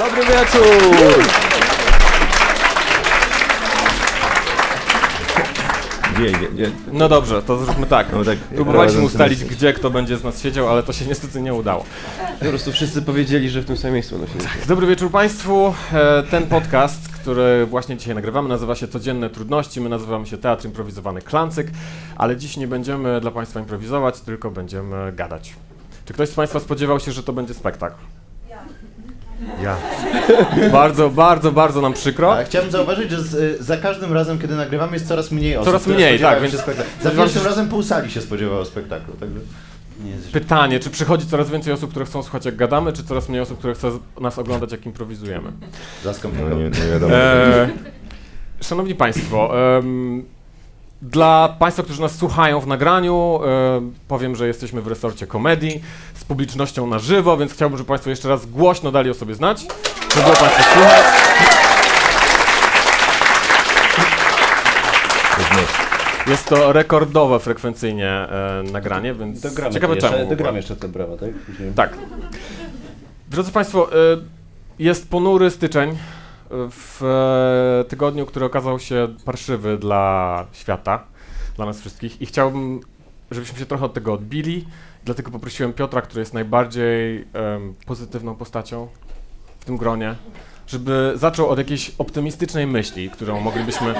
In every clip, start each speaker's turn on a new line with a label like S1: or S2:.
S1: Dobry wieczór!
S2: Gdzie, gdzie, gdzie?
S1: No dobrze, to zróbmy tak.
S2: No tak,
S1: Próbowaliśmy ustalić, gdzie kto będzie z nas siedział, ale to się niestety nie udało.
S3: Po prostu wszyscy powiedzieli, że w tym samym miejscu będą siedzieć.
S1: Dobry wieczór Państwu. E, Ten podcast, który właśnie dzisiaj nagrywamy, nazywa się Codzienne Trudności. My nazywamy się Teatr Improwizowany Klancyk, ale dziś nie będziemy dla Państwa improwizować, tylko będziemy gadać. Czy ktoś z Państwa spodziewał się, że to będzie spektakl? Ja. Bardzo, bardzo, bardzo nam przykro.
S4: A chciałbym zauważyć, że z, y, za każdym razem, kiedy nagrywamy, jest coraz mniej osób.
S1: Coraz
S4: które
S1: mniej,
S4: spodziewają
S1: tak,
S4: się
S1: więc-
S4: spektaklu. Za pierwszym razem pół sali się spodziewało spektaklu, także... Nie jest źle.
S1: Pytanie, czy przychodzi coraz więcej osób, które chcą słuchać jak gadamy, czy coraz mniej osób, które chcą z- nas oglądać jak improwizujemy?
S2: No nie, nie wiadomo.
S1: E, szanowni Państwo, em, dla Państwa, którzy nas słuchają w nagraniu, em, powiem, że jesteśmy w resorcie komedii z publicznością na żywo, więc chciałbym, żeby Państwo jeszcze raz głośno dali o sobie znać, żeby było Państwo słuchać. Jest to rekordowe frekwencyjnie e, nagranie, więc
S5: Dogramy
S1: ciekawe
S5: jeszcze,
S1: czemu. w ogóle.
S5: Dogramy jeszcze te brawa, tak? Później.
S1: Tak. Drodzy Państwo, y, jest ponury styczeń w e, tygodniu, który okazał się parszywy dla świata, dla nas wszystkich i chciałbym, żebyśmy się trochę od tego odbili, dlatego poprosiłem Piotra, który jest najbardziej em, pozytywną postacią w tym gronie, żeby zaczął od jakiejś optymistycznej myśli, którą moglibyśmy,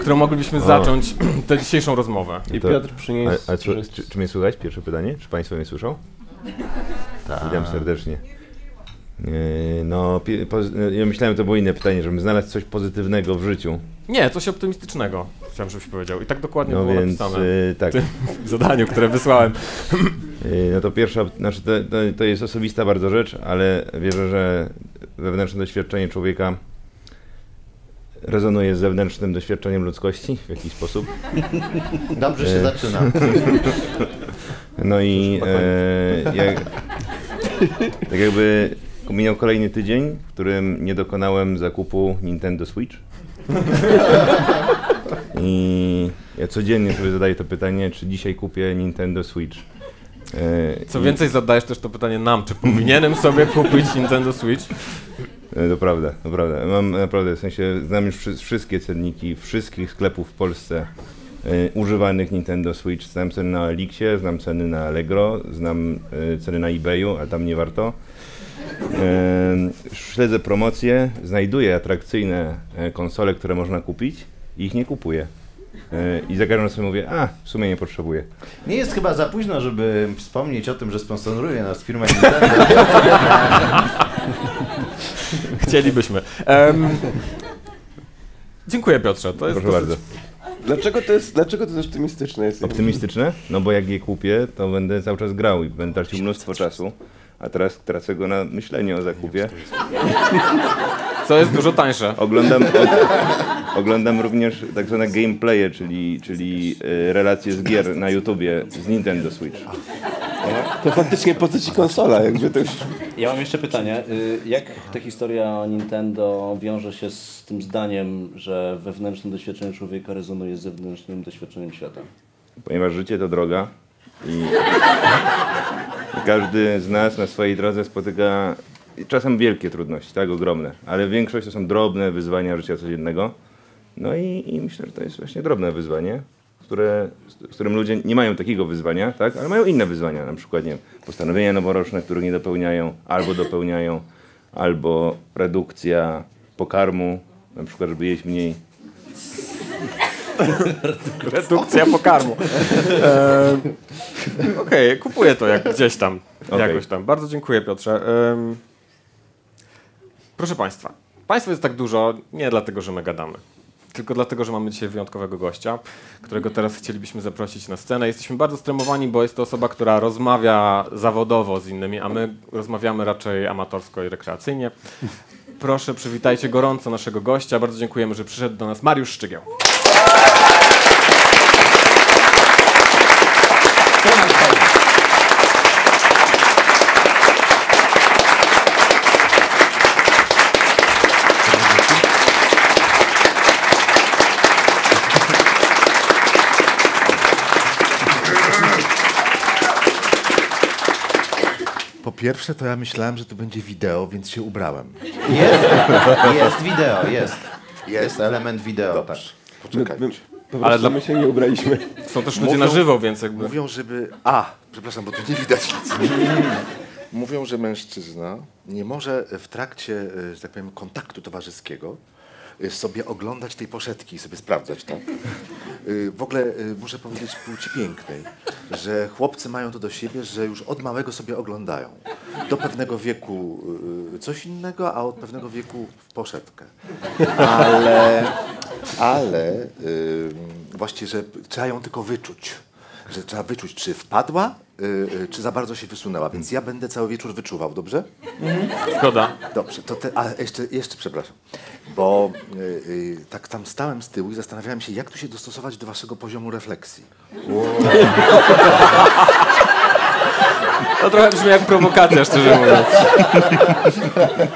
S1: którą moglibyśmy zacząć tę dzisiejszą rozmowę.
S3: I
S2: To-
S3: Piotr przyniósł...
S2: A, a czy, czy, czy mnie słychać? Pierwsze pytanie. Czy Państwo mnie słyszą? Witam serdecznie. Yy, No, poz- ja myślałem, to było inne pytanie, żebym znalazł coś pozytywnego w życiu.
S1: Nie, coś optymistycznego, chciałem, żebyś powiedział. I tak dokładnie
S2: No
S1: było
S2: więc
S1: napisane
S2: yy, tak.
S1: W zadaniu, które wysłałem.
S2: Yy, No to pierwsza, znaczy to, to, to jest osobista bardzo rzecz, ale wierzę, że wewnętrzne doświadczenie człowieka rezonuje z zewnętrznym doświadczeniem ludzkości w jakiś sposób.
S4: Dobrze się zaczyna.
S2: No i e, jak, tak jakby minął kolejny tydzień, w którym nie dokonałem zakupu Nintendo Switch. I ja codziennie sobie zadaję to pytanie, czy dzisiaj kupię Nintendo Switch. E,
S1: Co więcej, zadajesz też to pytanie nam, czy powinienem sobie kupić Nintendo Switch?
S2: E, To prawda, to prawda. Mam naprawdę, w sensie znam już wszy- wszystkie cenniki wszystkich sklepów w Polsce e, używanych Nintendo Switch. Znam ceny na Elixie, znam ceny na Allegro, znam ceny na eBayu, a tam nie warto. Śledzę promocje, znajduję atrakcyjne e, konsole, które można kupić i ich nie kupuję. E, I za każdym razem sobie mówię, a w sumie nie potrzebuję.
S4: Nie jest chyba za późno, żeby wspomnieć o tym, że sponsoruje nas firma Nintendo.
S1: Chcielibyśmy. Em, dziękuję Piotrze, to jest
S2: Proszę
S1: dosyć...
S2: bardzo.
S3: Dlaczego to jest, dlaczego to jest optymistyczne? Jest
S2: Optymistyczne? No bo jak je kupię, to będę cały czas grał i będę tracił mnóstwo czasu. A teraz tracę go na myślenie o zakupie.
S1: Co jest dużo tańsze.
S2: Oglądam, o, oglądam również tak zwane gameplaye, czyli, czyli e, relacje z gier na YouTubie z Nintendo Switch.
S3: To faktycznie po co ci konsola? Jakby to już...
S5: Ja mam jeszcze pytanie. Y, Jak ta historia Nintendo wiąże się z tym zdaniem, że wewnętrzne doświadczenie człowieka rezonuje z zewnętrznym doświadczeniem świata?
S2: Ponieważ życie to droga i, każdy z nas na swojej drodze spotyka czasem wielkie trudności, tak, ogromne, ale większość to są drobne wyzwania życia codziennego. No i, i myślę, że to jest właśnie drobne wyzwanie, które, z którym ludzie nie mają takiego wyzwania, tak, ale mają inne wyzwania, na przykład nie postanowienia noworoczne, których nie dopełniają, albo dopełniają, albo redukcja pokarmu, na przykład, żeby jeść mniej.
S1: Redukcja pokarmu. Em, Okej, kupuję to jak gdzieś tam,
S2: Okej.
S1: jakoś tam. Bardzo dziękuję Piotrze. Proszę Państwa, Państwa jest tak dużo nie dlatego, że my gadamy. Tylko dlatego, że mamy dzisiaj wyjątkowego gościa, którego teraz chcielibyśmy zaprosić na scenę. Jesteśmy bardzo stremowani, bo jest to osoba, która rozmawia zawodowo z innymi, a my rozmawiamy raczej amatorsko i rekreacyjnie. Proszę, przywitajcie gorąco naszego gościa. Bardzo dziękujemy, że przyszedł do nas Mariusz Szczygieł.
S6: Pierwsze to ja myślałem, że to będzie wideo, więc się ubrałem.
S4: Jest, jest wideo, jest. Jest element wideo, tak.
S3: Poczekaj. My, my, po
S1: Ale dla-
S3: my się nie ubraliśmy.
S1: Są też ludzie
S6: Mówią-
S1: na żywo, więc jakby...
S6: Mówią, żeby... A, przepraszam, bo tu nie widać nic. Mówią, że mężczyzna nie może w trakcie, e, że tak powiem, kontaktu towarzyskiego sobie oglądać tej poszetki sobie sprawdzać, tak? E, W ogóle e, muszę powiedzieć płci pięknej, że chłopcy mają to do siebie, że już od małego sobie oglądają. Do pewnego wieku coś innego, a od pewnego wieku poszetkę. Ale, ale e, właściwie, że trzeba ją tylko wyczuć. Że trzeba wyczuć, czy wpadła, y, y, czy za bardzo się wysunęła. Więc ja będę cały wieczór wyczuwał, dobrze?
S1: Zgoda.
S6: Dobrze, to te, a jeszcze, jeszcze przepraszam, bo y, y, tak tam stałem z tyłu i zastanawiałem się, jak tu się dostosować do waszego poziomu refleksji.
S1: To trochę brzmi jak prowokacja, szczerze mówiąc.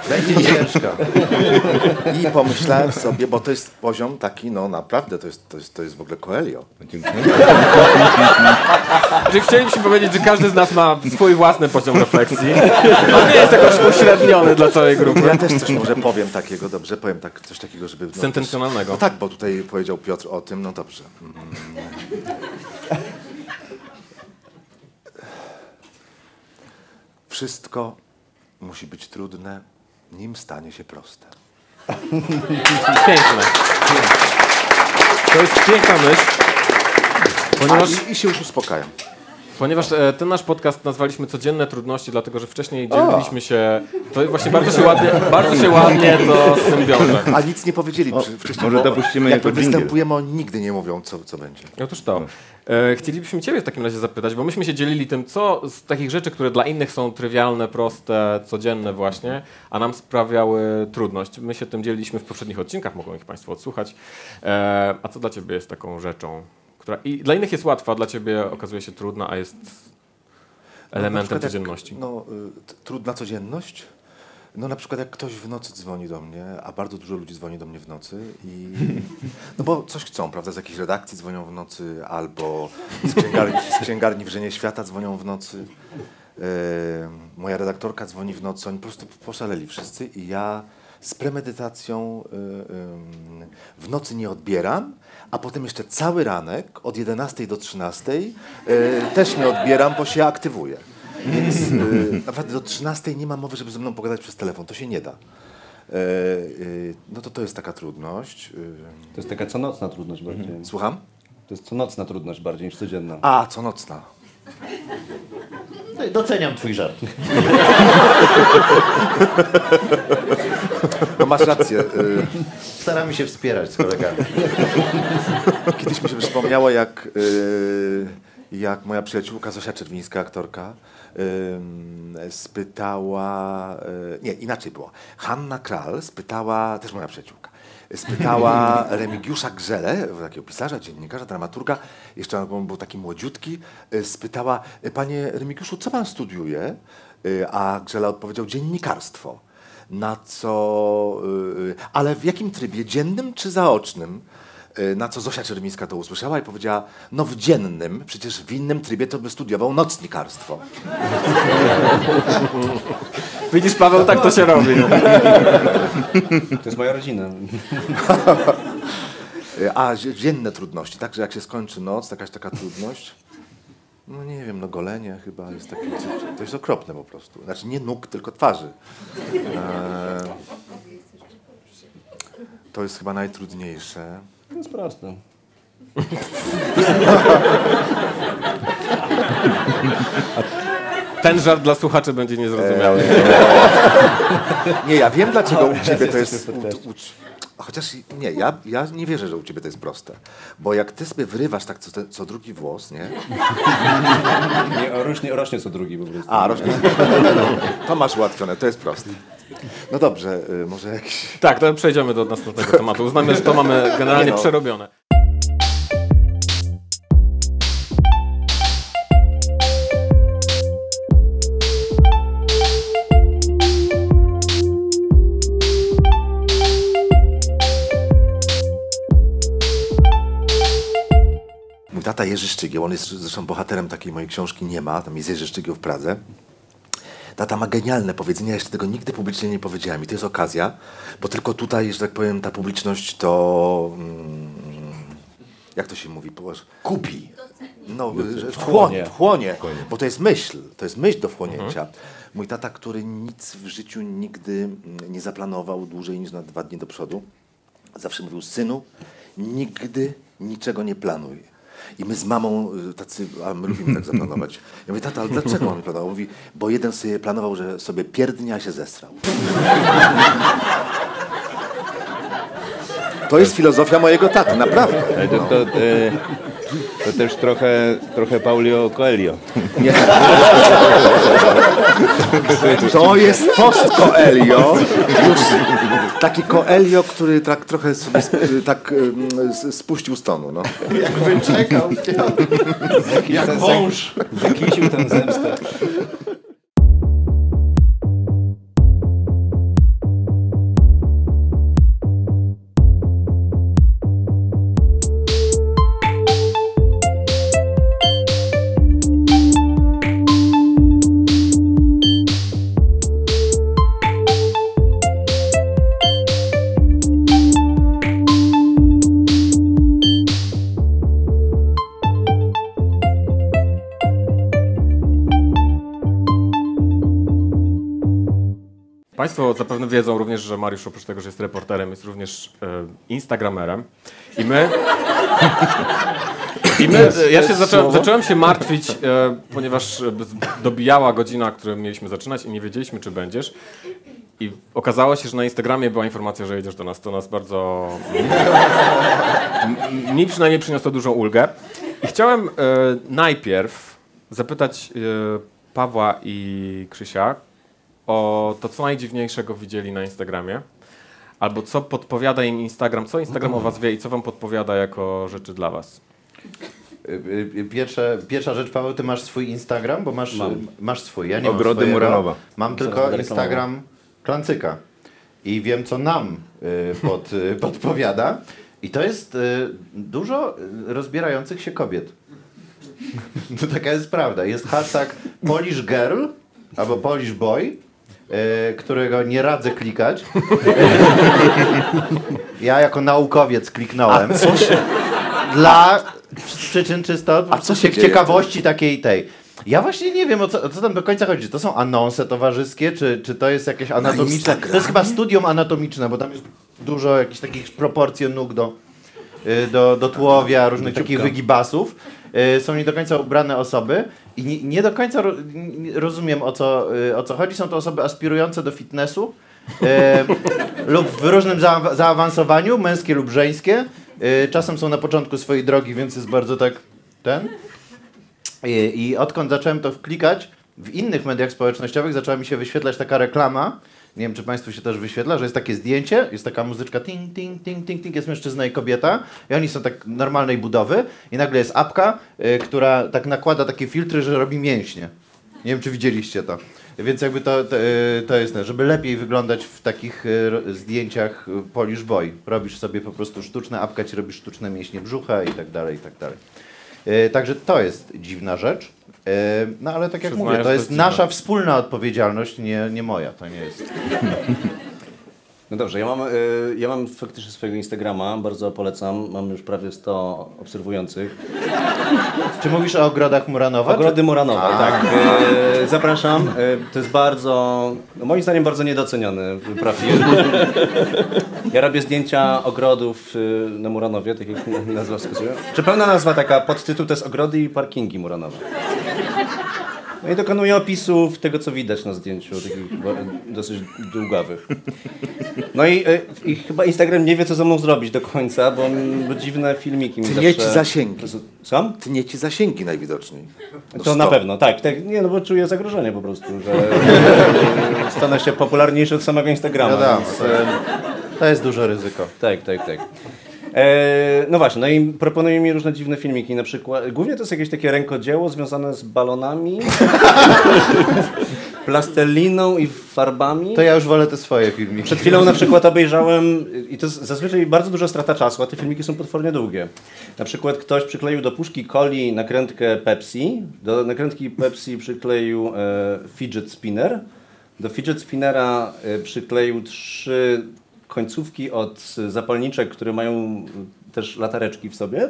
S4: Będzie ciężko.
S6: I pomyślałem sobie, bo to jest poziom taki, no naprawdę, to jest, to jest, to jest w ogóle Coelho.
S1: Czyli chcielibyśmy powiedzieć, że każdy z nas ma swój własny poziom refleksji. On nie jest jakoś uśredniony dla całej grupy.
S6: Ja też coś może powiem takiego, dobrze? Powiem tak, coś takiego, żeby... No,
S1: Sentencjonalnego.
S6: No tak, bo tutaj powiedział Piotr o tym, no dobrze. Mm. Wszystko musi być trudne, nim stanie się proste.
S1: Piękne. To jest piękna myśl, ponieważ,
S6: A, i, I się już uspokajam.
S1: Ponieważ e, ten nasz podcast nazwaliśmy Codzienne Trudności, dlatego że wcześniej dzieliliśmy się, to właśnie bardzo się ładnie, bardzo się ładnie to z tym wiąże.
S6: A nic nie powiedzieli przy- wcześniej.
S2: może dopuścimy
S6: Jak występujemy, oni nigdy nie mówią, co, co będzie.
S1: Otóż to. E, chcielibyśmy Ciebie w takim razie zapytać, bo myśmy się dzielili tym, co z takich rzeczy, które dla innych są trywialne, proste, codzienne właśnie, a nam sprawiały trudność. My się tym dzieliliśmy w poprzednich odcinkach, mogą ich Państwo odsłuchać. E, a co dla Ciebie jest taką rzeczą, która i dla innych jest łatwa, dla Ciebie okazuje się trudna, a jest
S6: Na
S1: elementem
S6: jak-
S1: codzienności?
S6: No, y, trudna codzienność. No na przykład jak ktoś w nocy dzwoni do mnie, a bardzo dużo ludzi dzwoni do mnie w nocy i... No bo coś chcą, prawda? Z jakiejś redakcji dzwonią w nocy, albo z księgarni, z księgarni Wrzenie Świata dzwonią w nocy. E, moja redaktorka dzwoni w nocy, oni po prostu poszaleli wszyscy i ja z premedytacją y, ym, w nocy nie odbieram, a potem jeszcze cały ranek od 11 do 13 y, też nie odbieram, bo się aktywuję. Więc y, naprawdę do 13 nie ma mowy, żeby ze mną pogadać przez telefon. To się nie da. Y, no to to jest taka trudność. Y,
S5: To jest taka conocna trudność bardziej.
S6: Słucham?
S5: To jest conocna trudność bardziej niż codzienna.
S6: A, co nocna.
S4: Doceniam twój żart.
S6: No masz rację. Y,
S4: Staramy się wspierać z kolegami.
S6: Kiedyś mi się przypomniało, jak, y, jak moja przyjaciółka Zosia Czerwińska, aktorka, spytała, y, nie, inaczej było. Hanna Kral spytała, też moja przyjaciółka, spytała Remigiusza Grzelę, takiego pisarza, dziennikarza, dramaturga, jeszcze on był taki młodziutki, spytała, panie Remigiuszu, co pan studiuje? A Grzela odpowiedział, dziennikarstwo. Na co, y, ale w jakim trybie, dziennym czy zaocznym? Y, Na co Zosia Czerwińska to usłyszała i powiedziała, no w dziennym, przecież w innym trybie to by studiował nocnikarstwo.
S1: Widzisz, Paweł, tak to się robi.
S5: To jest moja rodzina.
S6: Y, A dzie- dzienne trudności, tak, że jak się skończy noc, jakaś taka trudność, no nie wiem, no golenie chyba jest takie, to jest okropne po prostu. Znaczy nie nóg, tylko twarzy. E, To jest chyba najtrudniejsze.
S5: To jest proste.
S1: Ten żart dla słuchaczy będzie niezrozumiały.
S6: Nie, ja wiem dlaczego u ciebie to jest. U, u, chociaż nie, ja, ja nie wierzę, że u ciebie to jest proste. Bo jak ty sobie wyrywasz tak co, co drugi włos, nie?
S5: Nie, rośnie, rośnie co drugi po prostu.
S6: A, rośnie. To masz ułatwione, to jest proste. No dobrze, y, może jakiś.
S1: Tak, to przejdziemy do następnego tematu. Uznamy, że to mamy generalnie
S6: Nie no.
S1: przerobione.
S6: Tata Jerzy Szczygieł, on jest zresztą bohaterem takiej mojej książki Nie ma, tam jest Jerzy Szczygieł w Pradze. Tata ma genialne powiedzenia, jeszcze tego nigdy publicznie nie powiedziałem. I to jest okazja, bo tylko tutaj, że tak powiem, ta publiczność to... Mm, jak to się mówi? Kupi. No, wchłonie, wchłonie, bo to jest myśl, to jest myśl do wchłonięcia. Mój tata, który nic w życiu nigdy mm, nie zaplanował dłużej niż na dwa dni do przodu, zawsze mówił, synu, nigdy niczego nie planuj. I my z mamą y, tacy, a my lubimy tak zaplanować. Ja mówię, tata, ale dlaczego mamy planować? Mówi, bo jeden sobie planował, że sobie pierdnie, a się zestrał. To jest filozofia mojego taty, naprawdę.
S2: To też trochę, trochę Paulio Coelho.
S6: To jest post Coelho. Już taki Coelho, który tak trochę sobie sp- tak spuścił z tonu. No.
S4: Wyczekał.
S5: Jak wąż. Wykisił tę zemstę.
S1: Wiedzą również, że Mariusz oprócz tego, że jest reporterem, jest również e, instagramerem. I my... I my, ja się zacząłem, zacząłem się martwić, e, ponieważ e, dobijała godzina, którą mieliśmy zaczynać i nie wiedzieliśmy, czy będziesz. I okazało się, że na Instagramie była informacja, że jedziesz do nas. To nas bardzo... Mi przynajmniej przyniosło dużą ulgę. I chciałem e, najpierw zapytać e, Pawła i Krzysia o to, co najdziwniejszego widzieli na Instagramie. Albo co podpowiada im Instagram, co Instagram o was wie i co wam podpowiada jako rzeczy dla was.
S4: Y, y, Pierwsze, pierwsza rzecz, Paweł, ty masz swój Instagram, bo masz,
S5: Mam.
S4: masz swój. Ja nie
S2: Ogrody
S4: mam swojego.
S2: Muranowa.
S4: Mam tylko. Instagram Klancyka. I wiem, co nam y, pod, podpowiada. I to jest dużo rozbierających się kobiet. To taka jest prawda. Jest hashtag Polish Girl albo Polish Boy, którego nie radzę klikać. Ja jako naukowiec kliknąłem. Dla przyczyn czysto
S6: A co się
S4: ciekawości takiej tej. Ja właśnie nie wiem, o co, o co tam do końca chodzi. To są anonse towarzyskie, czy, czy to jest jakieś anatomiczne... To jest chyba studium anatomiczne, bo tam jest dużo jakichś takich proporcji nóg do, y, do, do tułowia, różnych takich wygibasów. Y, Są nie do końca ubrane osoby i nie, nie do końca ro, rozumiem o co, y, o co chodzi. Są to osoby aspirujące do fitnessu y, lub w różnym zaawa- zaawansowaniu, męskie lub żeńskie. Czasem są na początku swojej drogi, więc jest bardzo tak ten. I, I odkąd zacząłem to wklikać, w innych mediach społecznościowych zaczęła mi się wyświetlać taka reklama. Nie wiem, czy Państwu się też wyświetla, że jest takie zdjęcie, jest taka muzyczka ting, ting, ting, ting, ting, jest mężczyzna i kobieta i oni są tak normalnej budowy i nagle jest apka, y, która tak nakłada takie filtry, że robi mięśnie. Nie wiem, czy widzieliście to. Więc jakby to, to, y, to jest, żeby lepiej wyglądać w takich y, zdjęciach y, Polish Boy. Robisz sobie po prostu sztuczne, apka ci robi sztuczne mięśnie brzucha i tak dalej, i tak dalej. Także to jest dziwna rzecz. E, No ale tak jak
S1: Przyznaję,
S4: mówię, to jest nasza wspólna odpowiedzialność, nie, nie moja. To nie jest.
S5: No dobrze, ja mam, y, ja mam faktycznie swojego Instagrama, bardzo polecam. Mam już prawie 100 obserwujących.
S4: Czy mówisz o ogrodach Muranowa?
S5: Ogrody Muranowe, tak. Y, zapraszam. Y, to jest bardzo, no moim zdaniem bardzo niedoceniony profil. Ja robię zdjęcia ogrodów na Muranowie, tak jak nazwa wskazuje. Czy pełna nazwa taka, podtytuł to jest ogrody i parkingi Muranowe. No i dokonuję opisów tego, co widać na zdjęciu, takich dosyć długawych. No i, y, i chyba Instagram nie wie, co ze mną zrobić do końca, bo, bo dziwne filmiki mi
S6: Tnie ci
S5: zawsze...
S6: zasięgi.
S5: Sam?
S6: Tnie ci zasięgi najwidoczniej. No
S5: To na pewno, tak, tak. Nie, no bo czuję zagrożenie po prostu, że e, stanę się popularniejszy od samego Instagrama.
S4: Wiadomo,
S5: więc,
S4: to,
S5: e,
S4: to jest duże ryzyko.
S5: tak, tak, tak. E, no właśnie, no i proponują mi różne dziwne filmiki, na przykład, głównie to jest jakieś takie rękodzieło związane z balonami. plastelliną i farbami.
S4: To ja już wolę te swoje filmiki.
S5: Przed chwilą na przykład obejrzałem, i to jest zazwyczaj bardzo duża strata czasu, a te filmiki są potwornie długie. Na przykład ktoś przykleił do puszki coli nakrętkę Pepsi, do nakrętki Pepsi przykleił e, fidget spinner, do fidget spinnera e, przykleił trzy końcówki od zapalniczek, które mają też latareczki w sobie.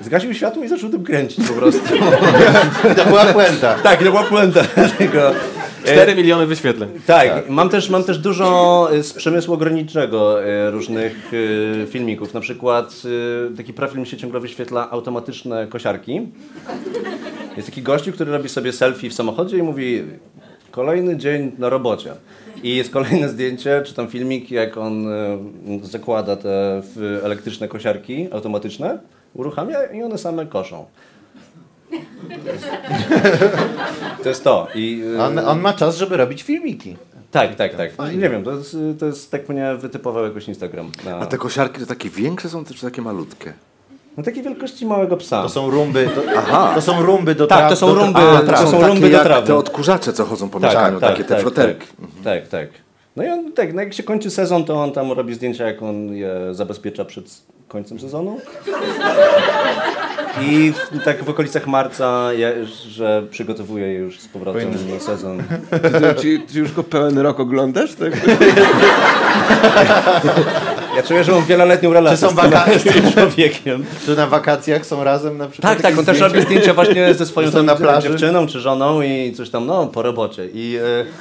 S5: Zgasił światło i zaczął tym kręcić po prostu.
S4: To była puenta.
S5: tak, to była puenta tego.
S1: 4 miliony wyświetleń.
S5: Tak, Mam, też, mam też dużo y, z przemysłu granicznego y, różnych filmików. Na przykład taki profil mi się ciągle wyświetla automatyczne kosiarki. Jest taki gościu, który robi sobie selfie w samochodzie i mówi kolejny dzień na robocie. I jest kolejne zdjęcie, czy tam filmik, jak on y, zakłada te w- elektryczne kosiarki automatyczne, uruchamia i one same koszą. To jest to. I, y,
S4: On, on ma czas, żeby robić filmiki.
S5: tak, tak, tak. Nie wiem, to jest, to jest tak mnie wytypował jakoś Instagram. Na,
S6: A te kosiarki to takie większe są, czy takie malutkie?
S5: No takiej wielkości małego psa.
S4: To są rumby. To,
S6: Aha.
S4: to są rumby do
S5: Tak,
S4: traw-
S5: to są
S4: do
S5: rumby.
S4: A,
S5: to są rumby do trawy.
S6: te odkurzacze, co chodzą po
S5: tak,
S6: mieszkaniu,
S5: tak,
S6: takie te
S5: tak,
S6: floterki.
S5: Tak, tak, tak. No i on, tak, no jak się kończy sezon, to on tam robi zdjęcia, jak on je zabezpiecza przed końcem sezonu. I w, tak w okolicach marca, ja, że przygotowuje już z powrotem na sezon.
S3: Ty, ty, ty już go pełen rok oglądasz? Tak?
S5: Ja czuję, że mam wieloletnią relację
S4: Czy są
S5: z tym-
S4: wakacje?
S5: z tym człowiekiem.
S4: Czy na wakacjach są razem na przykład?
S5: Tak, tak, on też
S4: zdjęcia?
S5: robi zdjęcia właśnie ze swoją tam
S4: na plaży?
S5: dziewczyną czy żoną i coś tam, no, po robocie. I,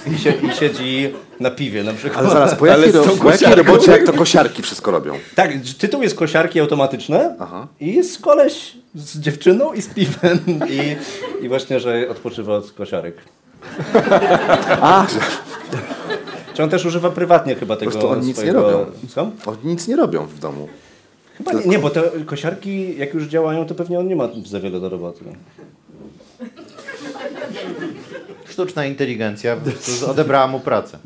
S5: e, i, i siedzi na piwie na przykład.
S6: Ale zaraz, po jakiej, ro, po jakiej robocie, jak to kosiarki wszystko robią?
S5: Tak, tytuł jest kosiarki automatyczne
S6: Aha.
S5: i jest koleś z dziewczyną i z piwem i, i właśnie, że odpoczywa od kosiarek.
S6: A,
S5: Czy on też używa prywatnie chyba tego
S6: prostu oni nic nie
S5: swojego...
S6: robią.
S5: Co?
S6: oni nic nie robią w domu.
S5: Chyba nie, nie, bo te kosiarki jak już działają, to pewnie on nie ma za wiele do roboty.
S4: Sztuczna inteligencja odebrała mu pracę.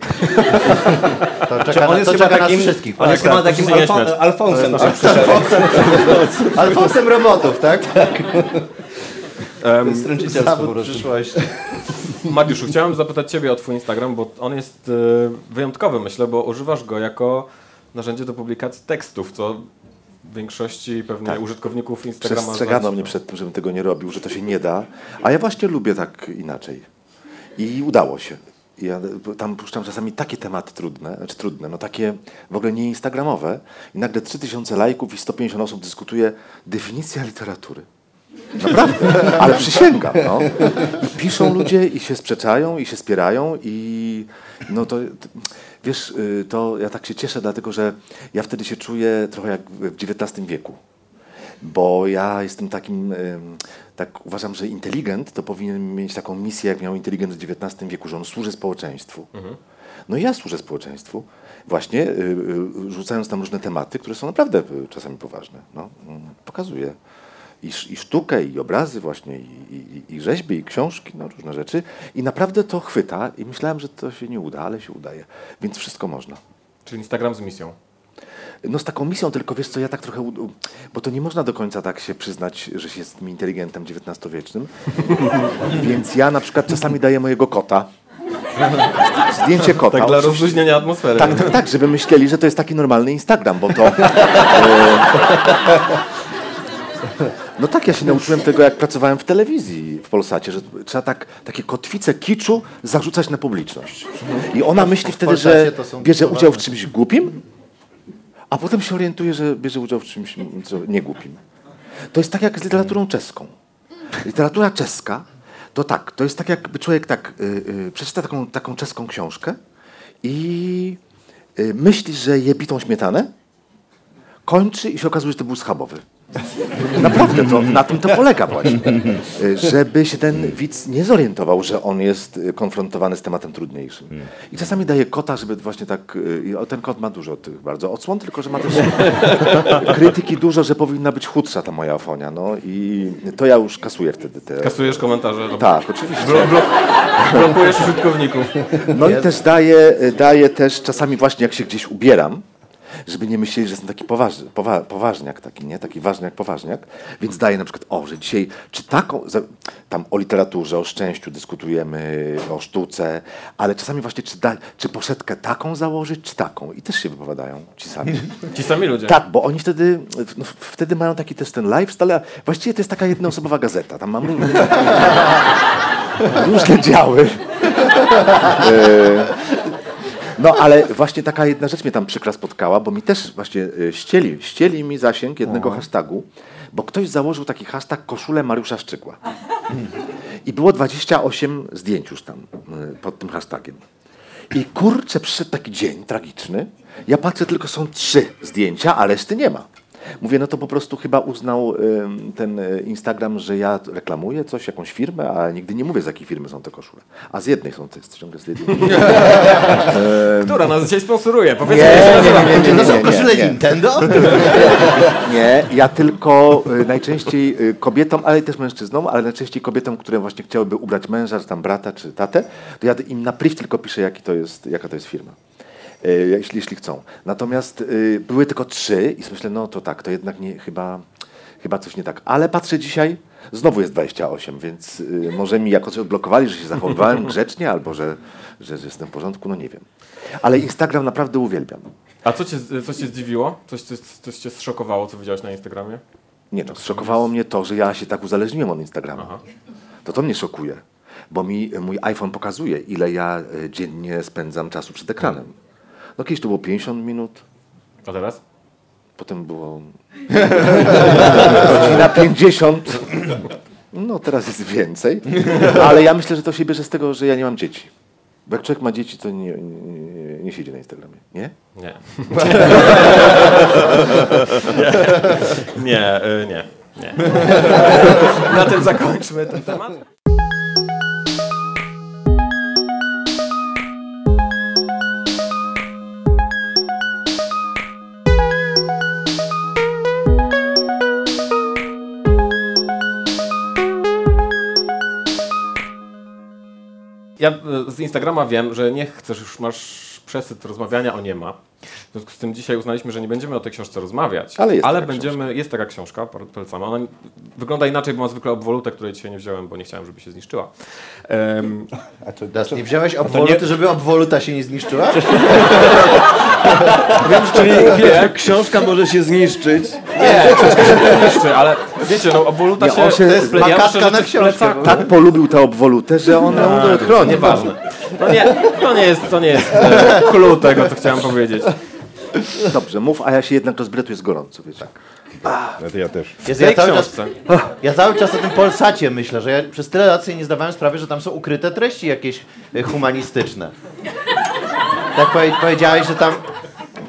S4: To czeka,
S5: on jest
S4: to
S5: chyba
S4: czeka
S5: takim,
S4: nas wszystkich.
S5: on jest
S1: tak,
S5: chyba takim
S1: się nie
S5: alfo,
S1: śmiać.
S5: alfonsem. Naszych
S4: Alfonsem robotów, tak?
S5: stręczycielstwo po
S4: Zawód przyszłości.
S1: Mariuszu, chciałem zapytać Ciebie o Twój Instagram, bo on jest e, wyjątkowy, myślę, bo używasz go jako narzędzie do publikacji tekstów, co w większości pewnie
S6: Tak.
S1: użytkowników Instagrama...
S6: Przestrzegano
S1: znać-
S6: mnie przed tym, żebym tego nie robił, że to się nie da. A ja właśnie lubię tak inaczej. I udało się. Ja tam puszczam czasami takie tematy trudne, znaczy trudne, no takie w ogóle nie instagramowe i nagle 3000 lajków i 150 osób dyskutuje definicja literatury. Naprawdę, ale przysięgam, no. I piszą ludzie i się sprzeczają i się spierają i no to, wiesz, y, to ja tak się cieszę, dlatego że ja wtedy się czuję trochę jak w XIX wieku. Bo ja jestem takim, tak uważam, że inteligent to powinien mieć taką misję, jak miał inteligent w XIX wieku, że on służy społeczeństwu. No i ja służę społeczeństwu, właśnie y, y, rzucając tam różne tematy, które są naprawdę y, czasami poważne. No, mm, pokazuję i, i sztukę, i obrazy właśnie, i, i, i rzeźby, i książki, no różne rzeczy. I naprawdę to chwyta i myślałem, że to się nie uda, ale się udaje. Więc wszystko można.
S1: Czyli Instagram z misją.
S6: No z taką misją, tylko wiesz co, ja tak trochę, bo to nie można do końca tak się przyznać, że się jest tym inteligentem XIX-wiecznym. Więc ja na przykład czasami daję mojego kota. Zdjęcie kota.
S1: Tak dla rozluźnienia atmosfery.
S6: tak, tak, tak, żeby myśleli, że to jest taki normalny Instagram, bo to... E, no tak, ja się nauczyłem tego, jak pracowałem w telewizji w Polsacie, że trzeba tak, takie kotwice kiczu zarzucać na publiczność. I ona myśli wtedy, że bierze udział w czymś głupim, a potem się orientuje, że bierze udział w czymś niegłupim. To jest tak jak z literaturą czeską. Literatura czeska to tak, to jest tak jakby człowiek tak y, y, przeczyta taką, taką czeską książkę i y, myśli, że je bitą śmietanę, kończy i się okazuje, że to był schabowy. Naprawdę, to, na tym to polega właśnie. Żeby się ten widz nie zorientował, że on jest konfrontowany z tematem trudniejszym. I czasami daje kota, żeby właśnie tak... Ten kot ma dużo tych bardzo odsłon, tylko że ma też krytyki dużo, że powinna być chudsza ta moja afonia. No i to ja już kasuję wtedy te...
S1: Kasujesz komentarze.
S6: Tak, oczywiście.
S1: Blo, blo, blokujesz użytkowników.
S6: No i też daję, daję też czasami właśnie jak się gdzieś ubieram, żeby nie myśleli, że jestem taki poważny, powa, poważniak taki, nie? Taki ważniak, poważniak. Więc daję na przykład, o, że dzisiaj, czy taką, tam o literaturze, o szczęściu dyskutujemy, o sztuce, ale czasami właśnie, czy, da, czy poszetkę taką założyć, czy taką. I też się wypowiadają ci sami.
S1: Ci sami ludzie.
S6: Tak, bo oni wtedy, no, wtedy mają taki też ten lifestyle, a właściwie to jest taka jednoosobowa gazeta. Tam mam różne, różne działy. No ale właśnie taka jedna rzecz mnie tam przykra spotkała, bo mi też właśnie e, ścieli, ścieli mi zasięg jednego hashtagu, bo ktoś założył taki hashtag koszulę Mariusza Szczygła. I było 28 zdjęć już tam y, pod tym hashtagiem. I kurczę, przyszedł taki dzień tragiczny. Ja patrzę, tylko są trzy zdjęcia, a reszty nie ma. Mówię, no to po prostu chyba uznał ten y, Instagram, że ja reklamuję coś, jakąś firmę, a nigdy nie mówię, z jakiej firmy są te koszule. A z jednej są te, ciągle z jednej.
S1: Która nas dzisiaj sponsoruje? Powiedzmy,
S6: Nie, nie, nie, nie, nie,
S4: To są koszule
S6: nie.
S4: Nintendo?
S6: Nie, ja tylko y, najczęściej y, kobietom, ale też mężczyznom, ale najczęściej kobietom, które właśnie chciałyby ubrać męża, czy tam brata, czy tatę, to ja im na priv tylko piszę, jaki to jest, jaka to jest firma. Y, jeśli, jeśli chcą. Natomiast y, były tylko trzy i myślę, no to tak, to jednak nie, chyba, chyba coś nie tak. Ale patrzę dzisiaj, znowu jest 28, więc y, może mi jakoś odblokowali, że się zachowywałem grzecznie, albo że, że, że jestem w porządku, no nie wiem. Ale Instagram naprawdę uwielbiam.
S1: A co cię, co cię zdziwiło? Coś, coś, coś cię zszokowało, co widziałeś na Instagramie?
S6: Nie no, zszokowało mnie to, że ja się tak uzależniłem od Instagrama.
S1: Aha.
S6: To to mnie szokuje, bo mi mój iPhone pokazuje, ile ja e, dziennie spędzam czasu przed ekranem. No kiedyś to było 50 minut,
S1: A teraz?
S6: potem było godzina 50. No teraz jest więcej, ale ja myślę, że to się bierze z tego, że ja nie mam dzieci. Bo jak człowiek ma dzieci, to nie, nie, nie siedzi na Instagramie, nie?
S1: Nie. nie, y, nie, nie. Na tym zakończmy ten temat. Ja y, z Instagrama wiem, że nie chcesz, już masz przesyt rozmawiania o nie ma. W związku z tym dzisiaj uznaliśmy, że nie będziemy o tej książce rozmawiać.
S6: Ale jest taka
S1: będziemy, jest taka książka, polecamy. Ona wygląda inaczej, bo ma zwykle obwolutę, której dzisiaj nie wziąłem, bo nie chciałem, żeby się zniszczyła. Em,
S4: Das, nie wziąłeś obwoluty, żeby obwoluta się nie zniszczyła?
S3: Czyli wiesz, książka może się zniszczyć.
S1: nie, książka się nie zniszczy, ale wiecie, no obwoluta
S6: Nie,
S1: się...
S6: on się- jest
S1: ja
S4: na książkę.
S6: Tak polubił tę obwolutę, że on ją
S1: To
S6: chroni.
S1: nieważne. To nie, to nie jest, to nie jest e, clue tego, co chciałem powiedzieć.
S6: Dobrze, mów, a ja się jednak rozbretuję, tu jest gorąco, wiecie.
S2: No to ja też.
S4: Jest, ja, cały czas, ja cały czas o tym Polsacie myślę, że ja przez tyle lat sobie nie zdawałem sprawy, że tam są ukryte treści jakieś y, humanistyczne. Tak powie, powiedziałeś, że tam...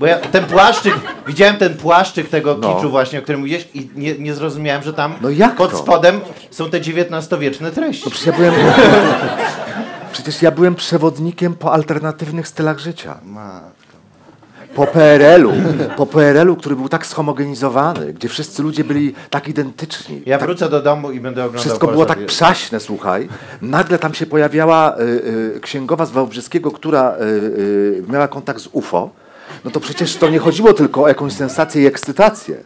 S4: Bo ja ten płaszczyk, widziałem ten płaszczyk tego
S6: No.
S4: kiczu właśnie, o którym mówiłeś i nie, nie zrozumiałem, że tam
S6: No jak
S4: pod
S6: to?
S4: spodem są te XIX-wieczne treści.
S6: No przecież ja byłem... Przecież ja byłem przewodnikiem po alternatywnych stylach życia. Po PRL-u, po PRL-u, który był tak schomogenizowany, gdzie wszyscy ludzie byli tak identyczni.
S4: Ja
S6: tak,
S4: wrócę do domu i będę oglądał
S6: wszystko było tak przaśne, słuchaj. Nagle tam się pojawiała y, y, księgowa z Wałbrzyskiego, która y, y, miała kontakt z UFO. No to przecież to nie chodziło tylko o jakąś sensację i ekscytację.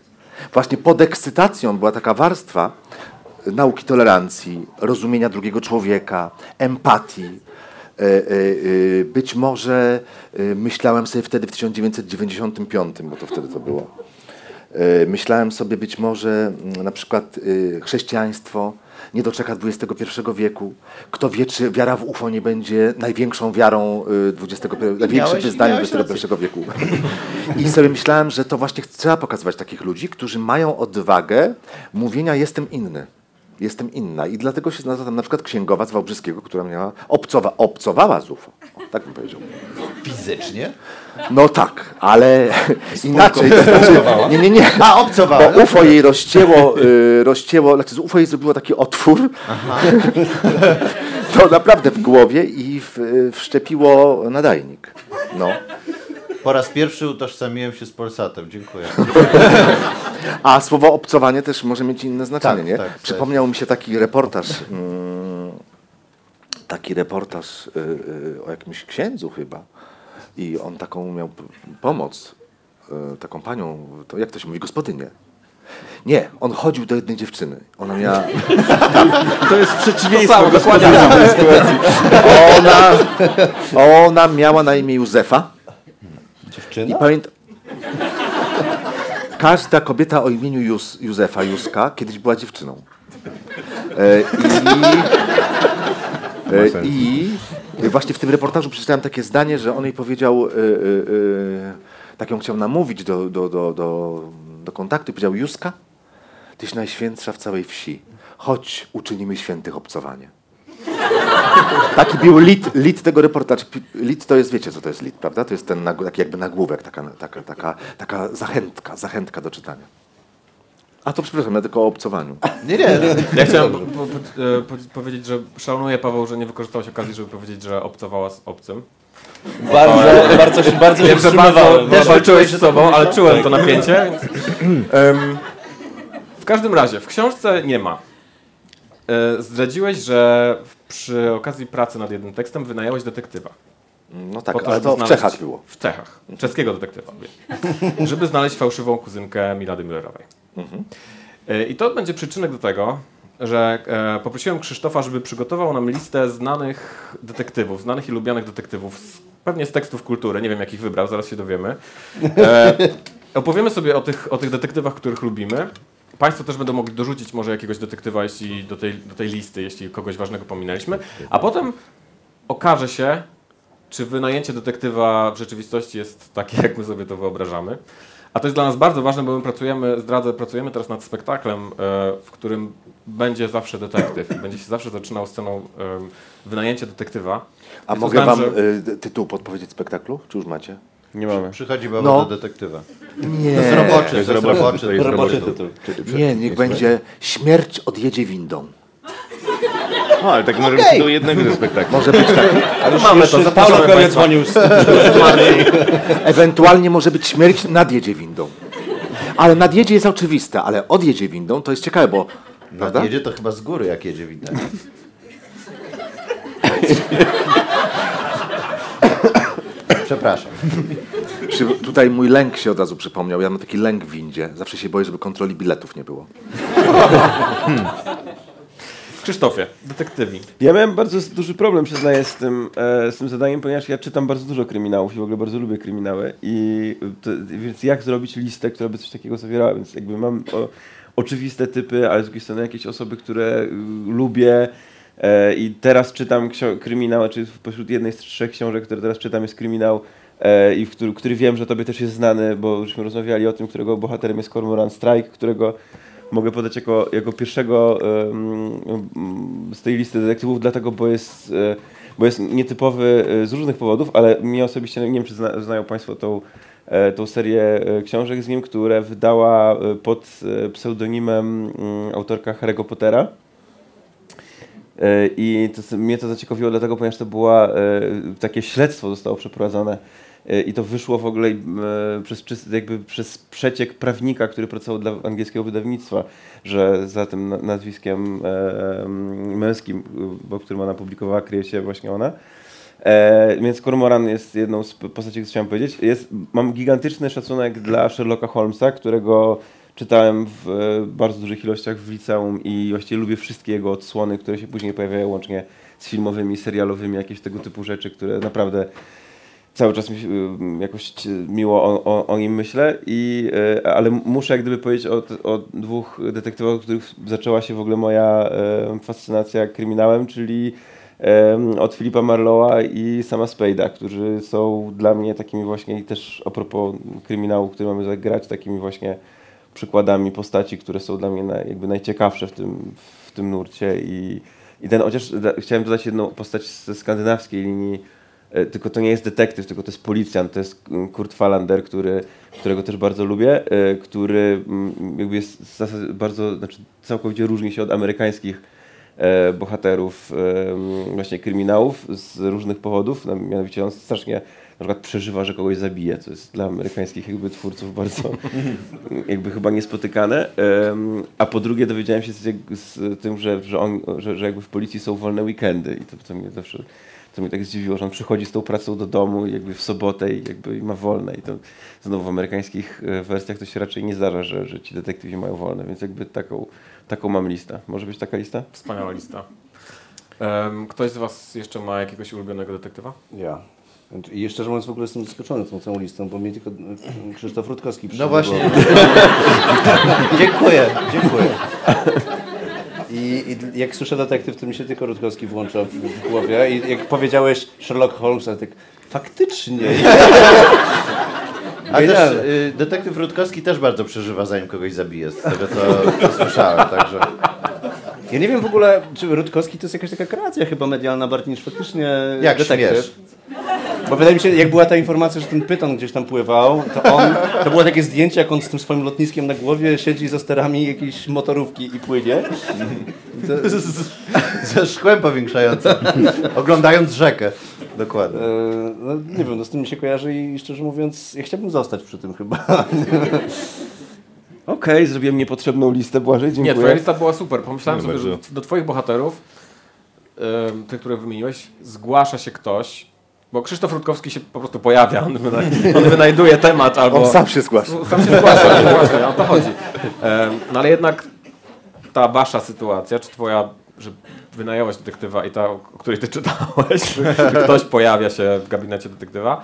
S6: Właśnie pod ekscytacją była taka warstwa nauki tolerancji, rozumienia drugiego człowieka, empatii. E, e, e, Być może myślałem sobie wtedy w 1995, bo to wtedy to było. Myślałem sobie być może mm, na przykład chrześcijaństwo nie doczeka XXI wieku. Kto wie, czy wiara w UFO nie będzie największą wiarą XXI, największym wyznaniem XXI wieku. I sobie myślałem, że to właśnie trzeba pokazywać takich ludzi, którzy mają odwagę mówienia jestem inny. Jestem inna. I dlatego się nazywa tam na przykład księgowa z Wałbrzyskiego, która miała obcowa, obcowała z UFO. O, tak bym powiedział.
S4: Fizycznie?
S6: No tak, ale inaczej. To znaczy, nie, nie, nie.
S4: A, obcowała.
S6: Bo UFO jej rozcięło, y, rozcięło, znaczy z UFO jej zrobiło taki otwór, to naprawdę w głowie i w, wszczepiło nadajnik. No.
S4: Po raz pierwszy utożsamiłem się z Polsatem. Dziękuję.
S6: A słowo obcowanie też może mieć inne znaczenie,
S4: Tak,
S6: nie?
S4: tak,
S6: Przypomniał mi się taki reportaż, mm, taki reportaż y, y, o jakimś księdzu chyba i on taką miał pomoc e, taką panią, to jak to się mówi, gospodynię. Nie, on chodził do jednej dziewczyny. Ona miała...
S3: To jest przeciwieństwo.
S1: samo, dokładnie.
S6: Ona, ona miała na imię Józefa.
S5: Dziewczyna?
S6: I pamiętam. Każda kobieta o imieniu Jus, Józefa, Józka, kiedyś była dziewczyną. E, I, e, I właśnie w tym reportażu przeczytałem takie zdanie, że on jej powiedział, e, e, e, tak ją chciał namówić do, do, do, do, do kontaktu i powiedział, Józka, tyś najświętsza w całej wsi. Chodź, uczynimy świętych obcowanie. Taki był lit, lit tego reportażu. Lit to jest, wiecie co to jest lit, prawda? To jest ten taki jakby nagłówek, taka, taka, taka, taka zachętka, zachętka do czytania. A to przepraszam, ja tylko o obcowaniu.
S4: Nie, nie.
S1: Ja chciałem po, po, po, e, po, powiedzieć, że szanuję Paweł, że nie wykorzystałeś okazji, żeby powiedzieć, że obcowała z obcym.
S5: Bardzo, bardzo, się, bardzo się
S1: Wiem, że bardzo
S5: wstrzymywałem.
S1: też walczyłeś z sobą, ale czułem to napięcie. więc- Em, w każdym razie, w książce nie ma. E, Zdradziłeś, że w- przy okazji pracy nad jednym tekstem wynająłeś detektywa.
S6: No tak,
S1: to,
S6: ale to w
S1: znaleźć-
S6: Czechach było.
S1: W Czechach. Czeskiego detektywa. żeby znaleźć fałszywą kuzynkę Milady Müllerowej. E, I to będzie przyczynek do tego, że e, poprosiłem Krzysztofa, żeby przygotował nam listę znanych detektywów, znanych i lubianych detektywów, pewnie z tekstów kultury, nie wiem jakich wybrał, zaraz się dowiemy. E, opowiemy sobie o tych, o tych detektywach, których lubimy. Państwo też będą mogli dorzucić może jakiegoś detektywa jeśli do, tej, do tej listy, jeśli kogoś ważnego pominęliśmy. A potem okaże się, czy wynajęcie detektywa w rzeczywistości jest takie, jak my sobie to wyobrażamy. A to jest dla nas bardzo ważne, bo my pracujemy, zdradzę, pracujemy teraz nad spektaklem, e, w którym będzie zawsze detektyw będzie się zawsze zaczynał sceną e, wynajęcia detektywa.
S6: A
S1: Więc
S6: mogę wam
S1: że-
S6: y, tytuł podpowiedzieć spektaklu? Czy już macie?
S3: Nie mamy.
S4: Przychodzi baba
S6: No.
S4: do detektywa.
S6: Nie.
S4: To jest roboczy, to jest
S2: roboczy,
S4: roboczy.
S2: to jest
S5: Roboczy tytuł.
S6: Nie, niech będzie Śmierć odjedzie windą.
S2: O, ale tak może być do jednego ze spektakli.
S6: Może być taki.
S5: Ale
S1: Mamy to, zapraszamy
S5: Paulo Coelho
S1: państwa.
S5: dzwonił z
S6: Ewentualnie może być Śmierć nadjedzie windą. Ale nadjedzie jest oczywiste, ale odjedzie windą to jest ciekawe, bo... Prawda?
S4: Jedzie to chyba z góry, jak jedzie widać. Przepraszam.
S6: Tutaj mój lęk się od razu przypomniał. Ja mam taki lęk w windzie. Zawsze się boję, żeby kontroli biletów nie było.
S1: Krzysztofie, detektywi.
S3: Ja miałem bardzo duży problem, przyznaję, z tym, e, z tym zadaniem, ponieważ ja czytam bardzo dużo kryminałów i w ogóle bardzo lubię kryminały. I to, więc jak zrobić listę, która by coś takiego zawierała? Więc jakby mam o, oczywiste typy, ale z drugiej strony jakieś osoby, które y, lubię. E, I teraz czytam kryminał, czy pośród jednej z trzech książek, które teraz czytam, jest kryminał, e, i który, który wiem, że tobie też jest znany, bo żeśmy rozmawiali o tym, którego bohaterem jest Cormoran Strike, którego mogę podać jako, jako pierwszego z tej listy detektywów, dlatego, bo jest, e, bo jest nietypowy z różnych powodów, ale mnie osobiście, nie wiem czy zna, znają Państwo tą, tą serię książek z nim, które wydała pod pseudonimem mm, autorka Harry'ego Pottera. E, I to, mnie to zaciekawiło dlatego, ponieważ to była e, takie śledztwo zostało przeprowadzone e, i to wyszło w ogóle przez, jakby przez przeciek prawnika, który pracował dla angielskiego wydawnictwa, że za tym na- nazwiskiem męskim, bo którym ona publikowała, kryje się właśnie ona. E, więc Cormoran jest jedną z postaci, które chciałem powiedzieć. Jest, mam gigantyczny szacunek dla Sherlocka Holmesa, którego czytałem w e, bardzo dużych ilościach w liceum i właściwie lubię wszystkie jego odsłony, które się później pojawiają łącznie z filmowymi, serialowymi, jakieś tego typu rzeczy, które naprawdę cały czas mi y, jakoś miło o, o, o nim myślę, i, y, ale muszę jak gdyby powiedzieć o, o dwóch detektywach, od których zaczęła się w ogóle moja fascynacja kryminałem, czyli od Filipa Marlowa i sama Spade'a, którzy są dla mnie takimi właśnie, i też a propos kryminału, który mamy zagrać, takimi właśnie przykładami postaci, które są dla mnie naj, jakby najciekawsze w tym, w tym nurcie i, i ten, chociaż da, chciałem dodać jedną postać ze skandynawskiej linii, e, tylko to nie jest detektyw, tylko to jest policjant, to jest mm, Kurt Falander, który, którego też bardzo lubię, e, który mm, jakby jest bardzo, znaczy całkowicie różni się od amerykańskich e, bohaterów e, m, właśnie kryminałów z różnych powodów, no, mianowicie on strasznie na przykład przeżywa, że kogoś zabije, co jest dla amerykańskich jakby twórców bardzo jakby chyba niespotykane. A po drugie dowiedziałem się z, z tym, że, że, on, że, że jakby w policji są wolne weekendy i to, to mnie zawsze To mnie tak zdziwiło, że on przychodzi z tą pracą do domu jakby w sobotę i jakby ma wolne. I to znowu w amerykańskich e, wersjach to się raczej nie zdarza, że, że ci detektywi mają wolne, więc jakby taką, taką mam listę. Może być taka lista?
S1: Wspaniała lista. Ktoś z Was jeszcze ma jakiegoś ulubionego detektywa?
S5: Ja. I jeszcze szczerze mówiąc w ogóle jestem zaskoczony tą całą listą, bo mnie tylko e, Krzysztof Rutkowski
S4: No
S5: przyszedł do
S4: właśnie. dziękuję, dziękuję.
S5: I, I jak słyszę detektyw, to mi się tylko Rutkowski włącza w, w głowie. I jak powiedziałeś Sherlock Holmes, to tak faktycznie.
S4: A też y, detektyw Rutkowski też bardzo przeżywa, zanim kogoś zabije, z tego co, co słyszałem, także...
S5: Ja nie wiem w ogóle, czy Rutkowski to jest jakaś taka kreacja chyba medialna bardziej niż faktycznie
S4: Jak
S5: detektyw.
S4: śmiesz.
S5: Bo wydaje mi się, jak była ta informacja, że ten pyton gdzieś tam pływał, to on, to było takie zdjęcie, jak on z tym swoim lotniskiem na głowie siedzi za sterami jakiejś motorówki i płynie.
S4: Ze szkłem powiększającym, oglądając rzekę. Dokładnie.
S5: E, no, nie wiem, no z tym mi się kojarzy i szczerze mówiąc, ja chciałbym zostać przy tym chyba.
S3: Okej, zrobiłem niepotrzebną listę, Błażej,
S1: Nie,
S3: dziękuję.
S1: twoja lista była super. Pomyślałem
S2: No,
S1: sobie, że
S2: bardzo.
S1: do twoich bohaterów, em, tych, które wymieniłeś, zgłasza się ktoś, bo Krzysztof Rutkowski się po prostu pojawia, on, wyna on wynajduje temat albo...
S6: On sam się zgłasza.
S1: Sam się zgłasza, właśnie, o to chodzi. No ale jednak ta wasza sytuacja, czy twoja, że wynajęłaś detektywa i ta, o której ty czytałeś, że ktoś pojawia się w gabinecie detektywa,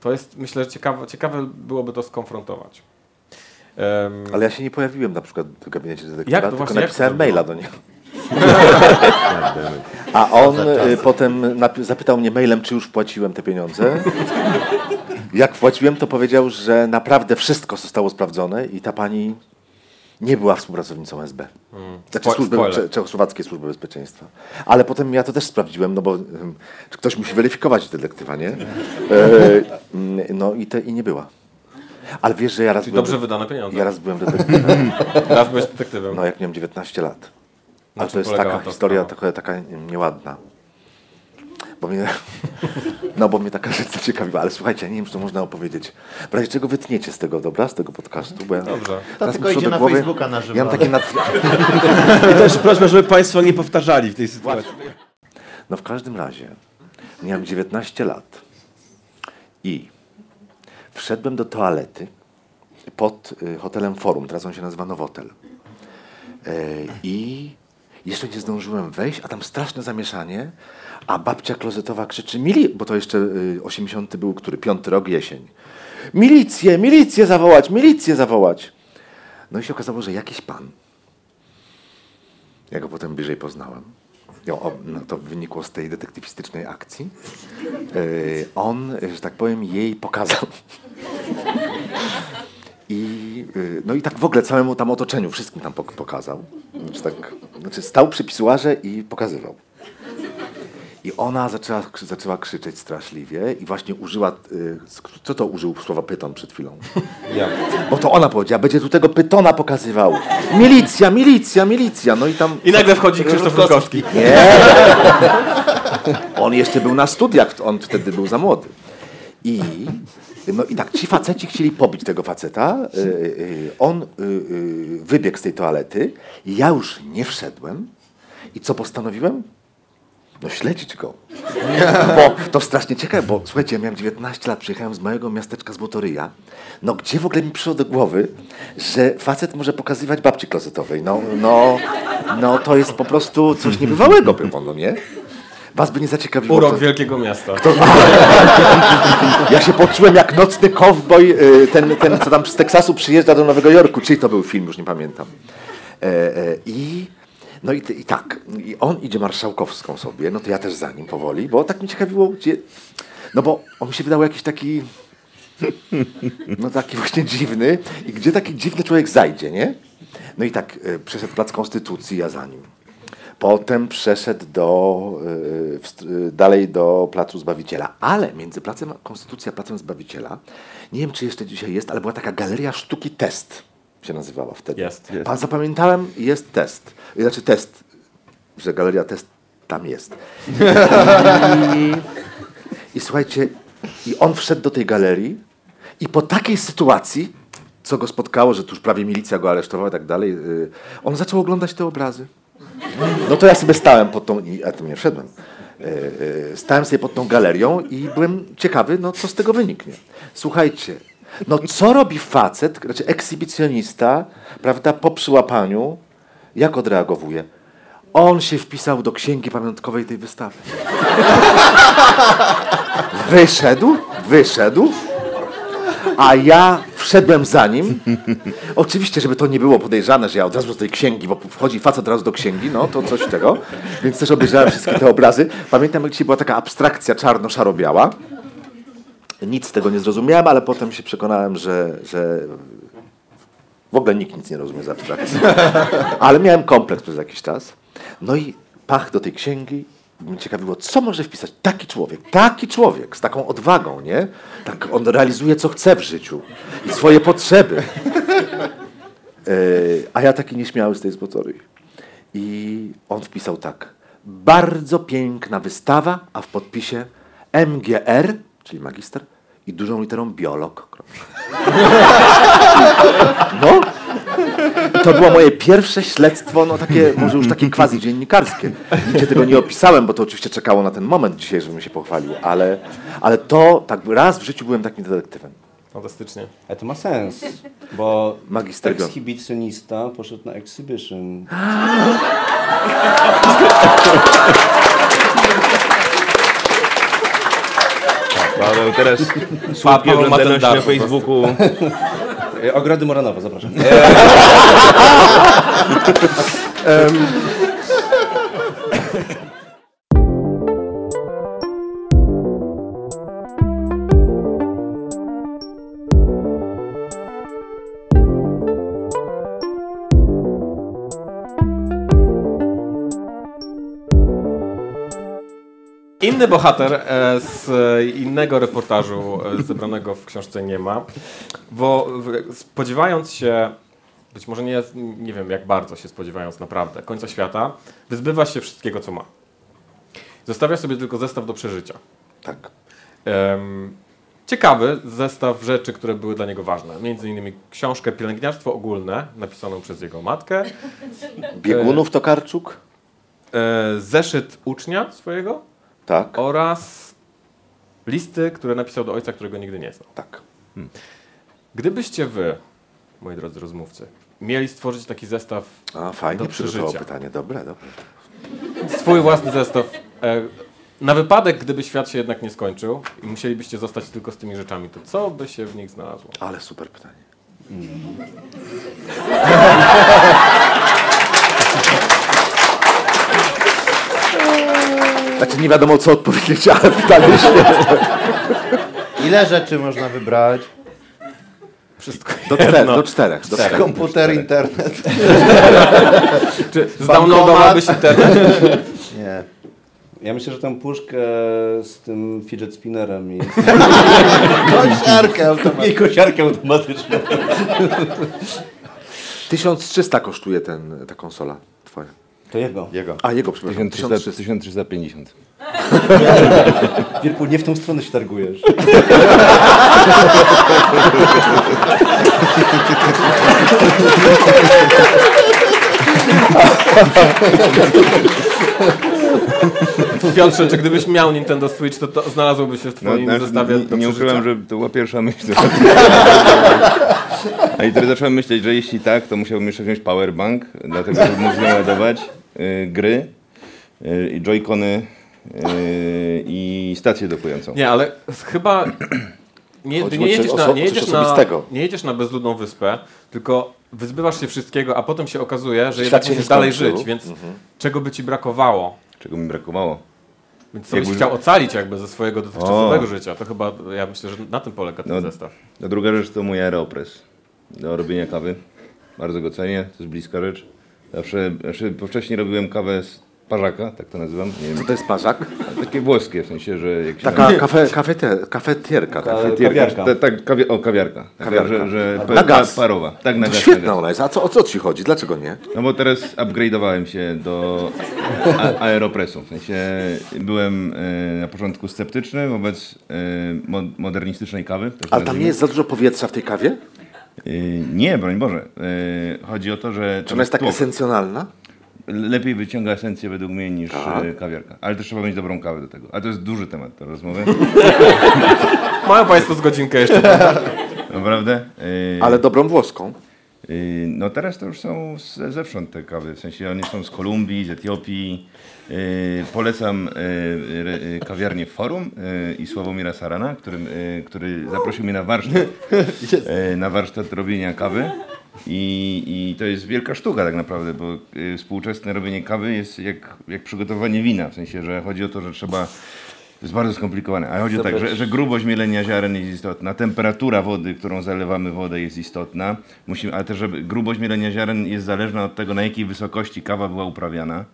S1: to jest, myślę, że ciekawe, ciekawe byłoby to skonfrontować. Em,
S6: Ale ja się nie pojawiłem na przykład w gabinecie detektywa,
S1: Jak to
S6: tylko
S1: właśnie, jak
S6: napisałem
S1: to
S6: maila do niego. A on y, potem zapytał mnie mailem, czy już wpłaciłem te pieniądze. Jak wpłaciłem, to powiedział, że naprawdę wszystko zostało sprawdzone i ta pani nie była współpracownicą SB. Znaczy
S1: Spo-
S6: służby,
S1: spoiler.
S6: Cze- Czechosłowackiej Służby Bezpieczeństwa. Ale potem ja to też sprawdziłem, no bo ym, ktoś musi weryfikować detektywa, nie? E, mm, no i, te, i nie była. Ale wiesz, że ja raz
S1: Czyli
S6: byłem...
S1: dobrze wydane pieniądze.
S6: Ja raz byłem detektywem.
S1: Raz byłeś detektywem.
S6: No jak miałem 19 lat.
S1: Na
S6: A to jest taka
S1: ta
S6: historia
S1: sprawa?
S6: trochę taka nieładna. Bo mnie, no bo mnie taka rzecz zaciekawiła, ale słuchajcie, ja nie wiem, czy to można opowiedzieć. W razie czego wytniecie z tego, dobra, z tego podcastu, bo ja
S1: Dobrze.
S4: To
S6: teraz
S4: tylko idzie na
S6: głowy-
S4: Facebooka na żywo.
S6: Ja mam takie nad...
S3: I też proszę, żeby Państwo nie powtarzali w tej sytuacji.
S6: No w każdym razie, miałem 19 lat i wszedłem do toalety pod y, hotelem Forum, teraz on się nazywa Nowotel. E, I jeszcze nie zdążyłem wejść, a tam straszne zamieszanie, a babcia klozetowa krzyczy, mili, bo to jeszcze y, 80 był, który, piąty rok, jesień. Milicję, milicję zawołać, milicję zawołać. No i się okazało, że jakiś pan, ja go potem bliżej poznałem, o, no to wynikło z tej detektywistycznej akcji. Yy, on, że tak powiem, jej pokazał. I, yy, no i tak w ogóle całemu tam otoczeniu, wszystkim tam pok- pokazał. Znaczy, tak, znaczy stał przy pisuarze i pokazywał. I ona zaczęła, zaczęła krzyczeć straszliwie i właśnie użyła, sk- co to użył słowa pyton przed chwilą?
S5: Ja.
S6: Bo to ona powiedziała, będzie tu tego pytona pokazywał. Milicja, milicja, milicja. No i tam...
S1: I nagle wchodzi Krzysztof Rutkowski.
S6: Nie! On jeszcze był na studiach, on wtedy był za młody. I, no i tak, ci faceci chcieli pobić tego faceta. y, y, On y, wybiegł z tej toalety. Ja już nie wszedłem. I co postanowiłem? No śledzić go. Bo to strasznie ciekawe, bo słuchajcie, ja miałem 19 lat, przyjechałem z małego miasteczka z Botoryja. No gdzie w ogóle mi przyszło do głowy, że facet może pokazywać babci klozetowej? No, no, no to jest po prostu coś niebywałego było, no nie? Was by nie zaciekawiło.
S1: Urok
S6: to-
S1: wielkiego miasta.
S6: ja się poczułem jak nocny kowboj, y, ten, ten co tam z Teksasu przyjeżdża do Nowego Jorku. Czyli to był film, już nie pamiętam. E, e, I no i, i tak, i on idzie marszałkowską sobie, no to ja też za nim powoli, bo tak mi ciekawiło, gdzie... No bo on mi się wydał jakiś taki... No taki właśnie dziwny. I gdzie taki dziwny człowiek zajdzie, nie? No i tak, e, przeszedł plac Konstytucji, ja za nim. Potem przeszedł do, y, y, dalej do Placu Zbawiciela. Ale między Placem Konstytucji a Placem Zbawiciela, nie wiem czy jeszcze dzisiaj jest, ale była taka galeria sztuki test, się nazywała wtedy.
S1: Jest.
S6: Pan zapamiętałem, jest test. Znaczy test, że galeria test tam jest. I, I słuchajcie, i on wszedł do tej galerii i po takiej sytuacji, co go spotkało, że tuż prawie milicja go aresztowała i tak dalej, y, on zaczął oglądać te obrazy. No to ja sobie stałem pod tą, ja tam nie wszedłem, e, e, stałem sobie pod tą galerią i byłem ciekawy, no co z tego wyniknie. Słuchajcie, no co robi facet, znaczy ekshibicjonista, prawda, po przyłapaniu, jak odreagowuje? On się wpisał do księgi pamiątkowej tej wystawy. Wyszedł, wyszedł, a ja wszedłem za nim. Oczywiście, żeby to nie było podejrzane, że ja od razu do tej księgi, bo wchodzi facet od razu do księgi, no to coś tego. Więc też obejrzałem wszystkie te obrazy. Pamiętam, jak dzisiaj była taka abstrakcja czarno-szaro-biała. Nic z tego nie zrozumiałem, ale potem się przekonałem, że, że w ogóle nikt nic nie rozumie z abstrakcji. Ale miałem kompleks przez jakiś czas. No i pach do tej księgi. Mnie ciekawiło, co może wpisać taki człowiek, taki człowiek z taką odwagą, nie? Tak on realizuje, co chce w życiu i swoje potrzeby. E, a ja taki nieśmiały z tej spotory. I on wpisał tak. Bardzo piękna wystawa, a w podpisie MGR, czyli magister, i dużą literą biolog. No, i to było moje pierwsze śledztwo, no takie, może już takie quasi dziennikarskie. Nigdzie tego nie opisałem, bo to oczywiście czekało na ten moment dzisiaj, żebym się pochwalił, ale, ale to tak raz w życiu byłem takim detektywem.
S1: Fantastycznie.
S5: Ale to ma sens, bo
S3: Magister
S5: ekshibicjonista poszedł na exhibition.
S2: Paweł, teraz słupki oglądalności na. Facebooku.
S5: E, Ogrody Moranowa, zapraszam.
S1: Inny bohater e, z innego reportażu e, zebranego w książce nie ma, bo spodziewając się, być może nie, nie wiem jak bardzo się spodziewając naprawdę, końca świata, wyzbywa się wszystkiego co ma. Zostawia sobie tylko zestaw do przeżycia.
S6: Tak.
S1: Em, ciekawy zestaw rzeczy, które były dla niego ważne. Między innymi książkę Pielęgniarstwo ogólne, napisaną przez jego matkę,
S6: Biegunów Tokarczuk?
S1: e, zeszyt ucznia swojego
S6: Tak,
S1: oraz listy, które napisał do ojca, którego nigdy nie znał.
S6: tak.
S1: Gdybyście wy, moi drodzy rozmówcy, mieli stworzyć taki zestaw,
S6: A, fajnie
S1: Do
S6: przygotował
S1: przeżycia.
S6: pytanie, dobre, dobre.
S1: swój własny zestaw, e, na wypadek, gdyby świat się jednak nie skończył i musielibyście zostać tylko z tymi rzeczami, to co by się w nich znalazło?
S6: Ale super pytanie. Znaczy nie wiadomo co odpowiedzieć, ale pytanie świetne.
S4: Ile rzeczy można wybrać?
S1: Wszystko
S6: Do czterech,
S1: jedno.
S6: do czterech. Do czterech.
S4: Komputer, internet?
S1: Czy zdownloadowałbyś internet?
S4: Nie.
S5: Ja myślę, że tę puszkę z tym fidget spinnerem i,
S4: Kosiarkę automatyczną.
S5: i kosiarkę automatyczną.
S6: 1300 kosztuje ten, ta konsola twoja.
S5: To jego.
S4: Jego.
S6: A jego, przepraszam,
S2: 1300,
S6: 1300.
S2: 1350.
S5: Wirku, nie w tą stronę się targujesz.
S1: Piotrze, czy gdybyś miał Nintendo Switch, to, to znalazłoby się w twoim
S2: znaczy,
S1: zestawie
S2: nie, nie ukrywam, że to była pierwsza myśl. A i teraz zacząłem myśleć, że jeśli tak, to musiałbym jeszcze wziąć powerbank, dlatego żeby móc ładować y, gry, y, i joycony y, i stację dokującą.
S1: Nie, ale chyba nie, nie, jedziesz na, nie, jedziesz na, nie jedziesz na bezludną wyspę, tylko wyzbywasz się wszystkiego, a potem się okazuje, że
S6: Świat
S1: jednak musisz dalej żyć, więc czego by ci brakowało?
S2: Czego mi brakowało.
S1: Więc co byś chciał ocalić jakby ze swojego dotychczasowego
S2: O.
S1: życia? To chyba, ja myślę, że na tym polega ten
S2: No,
S1: zestaw.
S2: A druga rzecz to mój aeropress do robienia kawy. Bardzo go cenię, to jest bliska rzecz. Zawsze, wcześniej robiłem kawę z parzaka, tak to nazywam. Nie wiem,
S6: To jest parzak?
S2: takie włoskie, w sensie, że jak się
S6: Taka kafe, kafete, kafetierka. Tak.
S5: Kawiarka.
S2: Ta, tak, kawie, o, kawiarka. Taka,
S6: Kawiarka.
S2: Że, że
S6: Na gaz.
S2: Parowa. Tak, na
S6: To
S2: gaz.
S6: świetna ona jest. A co, o co ci chodzi? Dlaczego nie?
S2: No bo teraz upgrade'owałem się do a- aeropressu. W sensie byłem e, na początku sceptyczny wobec mo, modernistycznej kawy.
S6: Ale tam nie jest za dużo powietrza w tej kawie?
S2: E, nie, broń Boże. Chodzi o to, że...
S6: Czy ona jest tak
S2: tłok.
S6: esencjonalna?
S2: Lepiej wyciąga esencję według mnie niż
S6: Tak.
S2: e, kawiarka. Ale też trzeba mieć dobrą kawę do tego. A to jest duży temat do rozmowy.
S1: Mają Państwo z godzinkę jeszcze.
S2: Naprawdę? E,
S6: Ale dobrą włoską.
S2: Yy, No teraz to już są z, zewsząd te kawy, w sensie one są z Kolumbii, z Etiopii. Yy, polecam re- yy, kawiarnię Forum i Sławomira Sarana, którym, który zaprosił mnie na warsztat, na warsztat robienia kawy. I, I to jest wielka sztuka tak naprawdę, bo współczesne robienie kawy jest jak, jak przygotowanie wina, w sensie, że chodzi o to, że trzeba to jest bardzo skomplikowane, ale chodzi o tak, że, że grubość mielenia ziaren jest istotna, temperatura wody, którą zalewamy wodę jest istotna, Musimy, ale też żeby grubość mielenia ziaren jest zależna od tego, na jakiej wysokości kawa była uprawiana.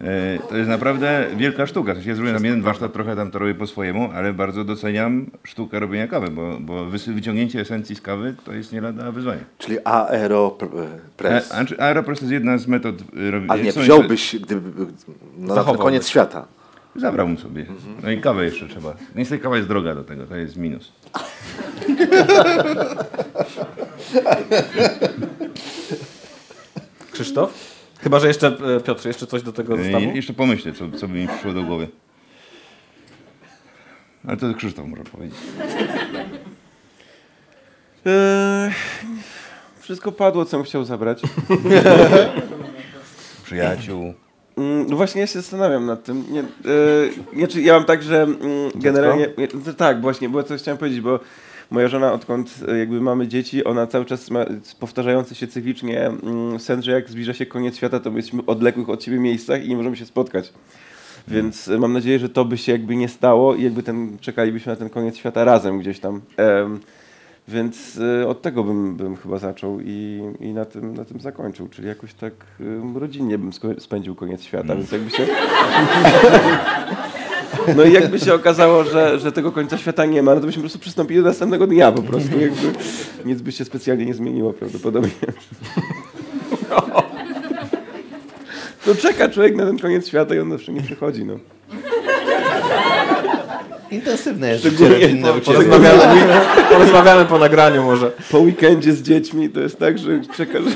S2: E, To jest naprawdę wielka sztuka. Ja zrobiłem tam jeden warsztat, trochę tam to robię po swojemu, ale bardzo doceniam sztukę robienia kawy, bo, bo wyciągnięcie esencji z kawy to jest nie lada wyzwanie.
S6: Czyli aeropress.
S2: A- a- czy Aeropress jest jedna z metod y, robienia.
S6: Ale nie, wziąłbyś, gdyby no, na koniec świata.
S2: Zabrałbym sobie. No i kawę jeszcze trzeba. Niestety kawa jest droga do tego, to jest minus.
S1: Krzysztof? Chyba, że jeszcze, e, Piotr, jeszcze coś do tego
S2: E,
S1: zestawu?
S2: Jeszcze pomyślę, co, co by mi przyszło do głowy. Ale to Krzysztof może powiedzieć.
S3: Eee, wszystko padło, co bym chciał zabrać.
S2: Przyjaciół.
S3: Mm, No właśnie ja się zastanawiam nad tym. Nie, e, znaczy ja mam tak, że mm, generalnie. nie, to Tak, właśnie, bo coś chciałem powiedzieć, bo moja żona, odkąd e, jakby mamy dzieci, ona cały czas ma powtarzający się cyklicznie mm, sen, że jak zbliża się koniec świata, to my jesteśmy w odległych od siebie miejscach i nie możemy się spotkać. Więc e, mam nadzieję, że to by się jakby nie stało i jakby ten, czekalibyśmy na ten koniec świata razem gdzieś tam. Em, więc e, od tego bym, bym chyba zaczął i, i na, tym, na tym zakończył. Czyli jakoś tak rodzinnie bym spędził koniec świata, więc jakby się... No i jakby się okazało, że, że tego końca świata nie ma, no to byśmy po prostu przystąpili do następnego dnia po prostu. Jakby nic by się specjalnie nie zmieniło prawdopodobnie. To czeka człowiek na ten koniec świata i on zawsze nie przychodzi, no.
S4: Intensywne jest
S3: Szczególnie po-
S1: porozmawiamy po nagraniu może.
S3: Po weekendzie z dziećmi to jest tak, że czeka, że...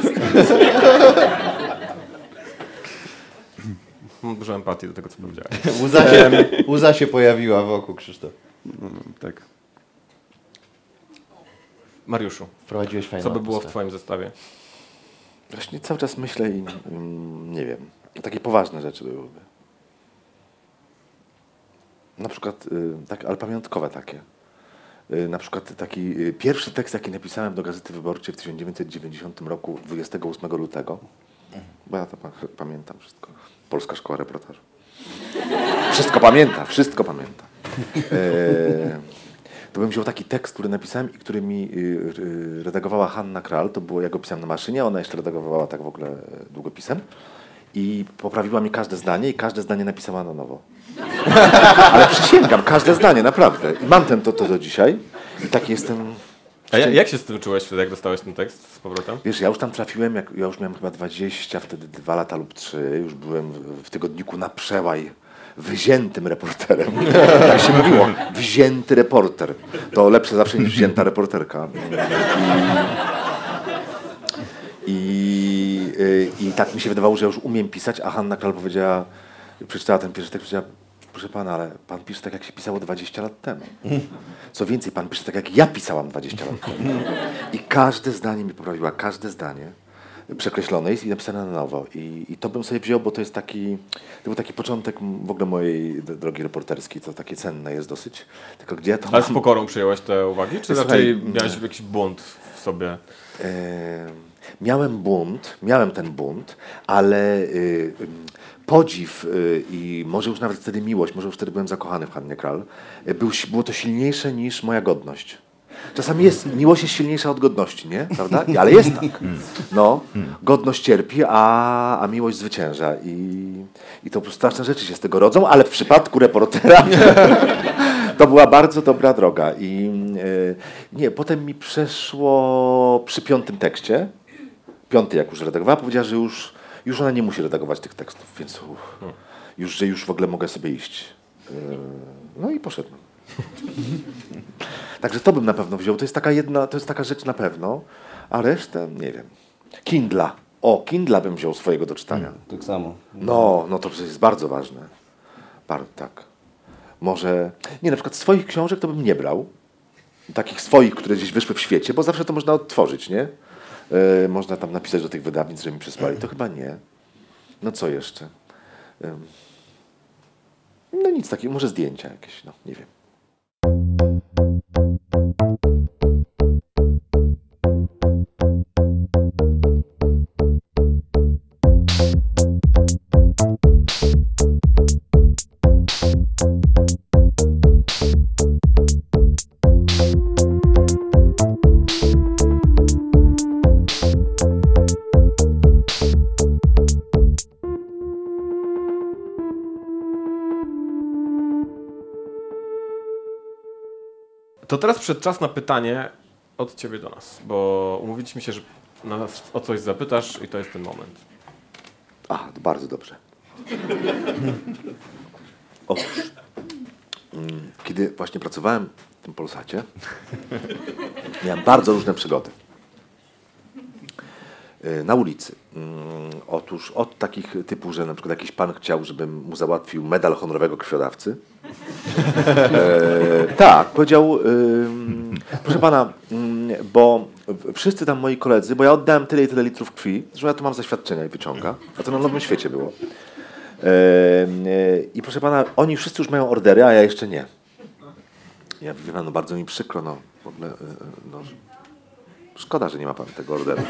S1: Mam dużo empatii do tego, co powiedziałeś.
S4: Łza się, łza się pojawiła wokół Krzysztof.
S3: No, tak.
S1: Mariuszu,
S4: Wprowadziłeś fajną
S1: co by było w
S4: atmosferę.
S1: Twoim zestawie?
S6: Właśnie cały czas myślę i mm, nie wiem. Takie poważne rzeczy byłyby. Na przykład, y, tak, ale pamiątkowe takie. Y, na przykład taki y, pierwszy tekst, jaki napisałem do Gazety Wyborczej w 1990 roku, 28 lutego. Bo ja to pa- pamiętam wszystko. Polska Szkoła Reportażu. Wszystko pamięta, wszystko pamięta. E, to bym wziął taki tekst, który napisałem i który mi y, y, redagowała Hanna Kral. To było, ja go pisałem na maszynie, ona jeszcze redagowała tak w ogóle e, długopisem. I poprawiła mi każde zdanie i każde zdanie napisała na nowo. Ale przysięgam, każde zdanie, naprawdę. I mam ten to, to do dzisiaj. I tak jestem...
S1: A ja, jak się z tym czułeś wtedy, jak dostałeś ten tekst z powrotem?
S6: Wiesz, ja już tam trafiłem, jak, ja już miałem chyba 20, wtedy dwa lata lub trzy. Już byłem w, w tygodniku na przełaj wyziętym reporterem. tak się mówiło. Wzięty reporter. To lepsze zawsze niż wzięta reporterka. I, i, I tak mi się wydawało, że ja już umiem pisać, a Hanna Kral powiedziała, przeczytała ten pierwszy tekst, powiedziała, proszę pana, ale pan pisze tak, jak się pisało 20 lat temu. Co więcej, pan pisze tak, jak ja pisałam 20 lat temu. I każde zdanie mi poprawiła, każde zdanie przekreślone jest i napisane na nowo. I, I to bym sobie wziął, bo to jest taki, to był taki początek w ogóle mojej drogi reporterskiej, to takie cenne jest dosyć. Tylko gdzie ja to
S1: Ale
S6: mam?
S1: z pokorą przyjąłeś te uwagi, czy
S6: Słuchaj,
S1: raczej miałeś jakiś bunt w sobie?
S6: E, miałem bunt, miałem ten bunt, ale y, ym, podziw y, i może już nawet wtedy miłość, może już wtedy byłem zakochany w Hannie Kral, y, był, było to silniejsze niż moja godność. Czasami jest, miłość jest silniejsza od godności, nie? Prawda? Ale jest tak. No, godność cierpi, a, a miłość zwycięża. I, I to po prostu straszne rzeczy się z tego rodzą, ale w przypadku reportera to była bardzo dobra droga. I e, nie, potem mi przeszło przy piątym tekście, piąty jak już redagowała, powiedziała, że już, już ona nie musi redagować tych tekstów, więc uff, już, że już w ogóle mogę sobie iść. E, No i poszedłem. Także to bym na pewno wziął. To jest taka jedna, to jest taka rzecz na pewno, a resztę nie wiem. Kindla. O, Kindla bym wziął swojego do czytania.
S5: Tak samo.
S6: No, no to przecież jest bardzo ważne. Bardzo, tak. Może, nie, na przykład swoich książek to bym nie brał. Takich swoich, które gdzieś wyszły w świecie, bo zawsze to można odtworzyć, nie? E, można tam napisać do tych wydawnictw, że mi przysłali. To chyba nie. No co jeszcze? No nic takiego, może zdjęcia jakieś, no nie wiem.
S1: To teraz przyszedł czas na pytanie od ciebie do nas, bo umówiliśmy się, że nas o coś zapytasz i to jest ten moment.
S6: A, to bardzo dobrze. Otóż, mm, kiedy właśnie pracowałem w tym Polsacie, miałem bardzo różne przygody. Y, Na ulicy. Mm, Otóż od takich typu, że na przykład jakiś pan chciał, żebym mu załatwił medal honorowego krwiodawcy. E, tak, powiedział, proszę pana, bo wszyscy tam moi koledzy, bo ja oddałem tyle i tyle litrów krwi, że ja tu mam zaświadczenia i wyciąga, a to na Nowym Świecie było. E, I proszę pana, oni wszyscy już mają ordery, a ja jeszcze nie. Ja wie pan, no bardzo mi przykro, no w ogóle, e, no, szkoda, że nie ma pan tego orderu.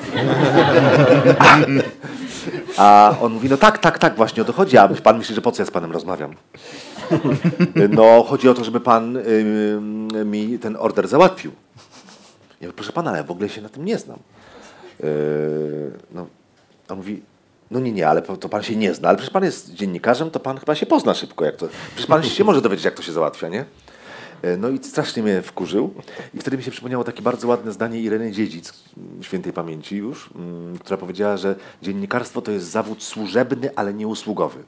S6: on mówi, no tak, tak, tak, właśnie o to chodzi, a pan myśli, że po co ja z panem rozmawiam? No, chodzi o to, żeby pan mi ten order załatwił. Ja mówię, proszę pana, ale ja w ogóle się na tym nie znam. Yy, no, on mówi, no nie, nie, ale to pan się nie zna, ale przecież pan jest dziennikarzem, to pan chyba się pozna szybko, jak to. Przecież pan się może dowiedzieć, jak to się załatwia, nie? Yy, No i strasznie mnie wkurzył. I wtedy mi się przypomniało takie bardzo ładne zdanie Ireny Dziedzic, świętej pamięci już, mm, która powiedziała, że dziennikarstwo to jest zawód służebny, ale nie usługowy.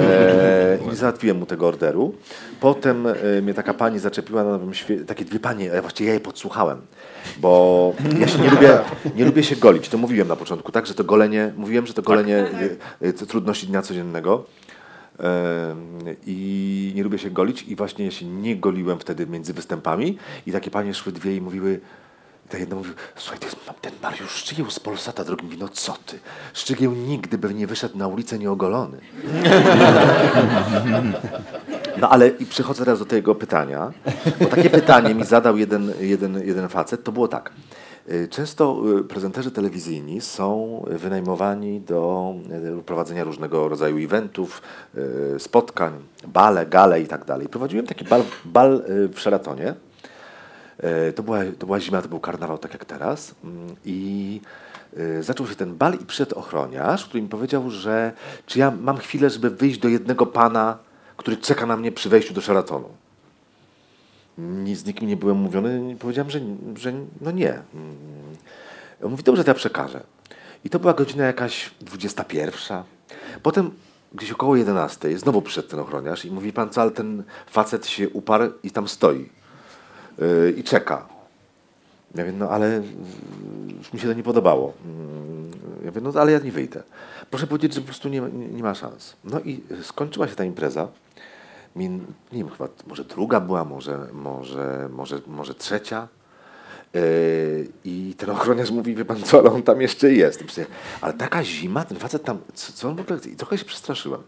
S6: E, I załatwiłem mu tego orderu. Potem e, mnie taka pani zaczepiła na nowym świecie, takie dwie panie, a właściwie ja je podsłuchałem, bo ja się nie lubię, nie lubię się golić. To mówiłem na początku, tak, że to golenie, mówiłem, że to golenie e, e, to trudności dnia codziennego. I nie lubię się golić i właśnie ja się nie goliłem wtedy między występami i takie panie szły dwie i mówiły, ta jedna mówił, słuchaj, jest ten Mariusz Szczygieł z Polsata, drogi mówi, no co ty? Szczygieł nigdy by nie wyszedł na ulicę nieogolony. No ale i przychodzę teraz do tego pytania, bo takie pytanie mi zadał jeden, jeden, jeden facet, to było tak. Y, Często y, prezenterzy telewizyjni są wynajmowani do y, prowadzenia różnego rodzaju eventów, spotkań, bale, gale i tak dalej. Prowadziłem taki bal, bal w Sheratonie. E, To była, to była zima, to był karnawał, tak jak teraz. Mm, I zaczął się ten bal i przyszedł ochroniarz, który mi powiedział, że czy ja mam chwilę, żeby wyjść do jednego pana, który czeka na mnie przy wejściu do Sheratonu. Nic, z nikim nie byłem mówiony, powiedziałem, że, że no nie. Mm. On mówi, dobrze, to ja przekażę. I to była godzina jakaś 21. Potem gdzieś około 11 znowu przyszedł ten ochroniarz i mówi, pan co, ale ten facet się uparł i tam stoi yy, i czeka. Ja mówię, no ale już mi się to nie podobało. Mm, Ja mówię, no ale ja nie wyjdę. Proszę powiedzieć, że po prostu nie, nie ma szans. No i skończyła się ta impreza. Min, nie wiem, chyba może druga była, może, może, może, może trzecia. Yy, I ten ochroniarz mówi, wie pan co, ale on tam jeszcze jest. Ale taka zima, ten facet tam, co, co on w ogóle, i trochę się przestraszyłem.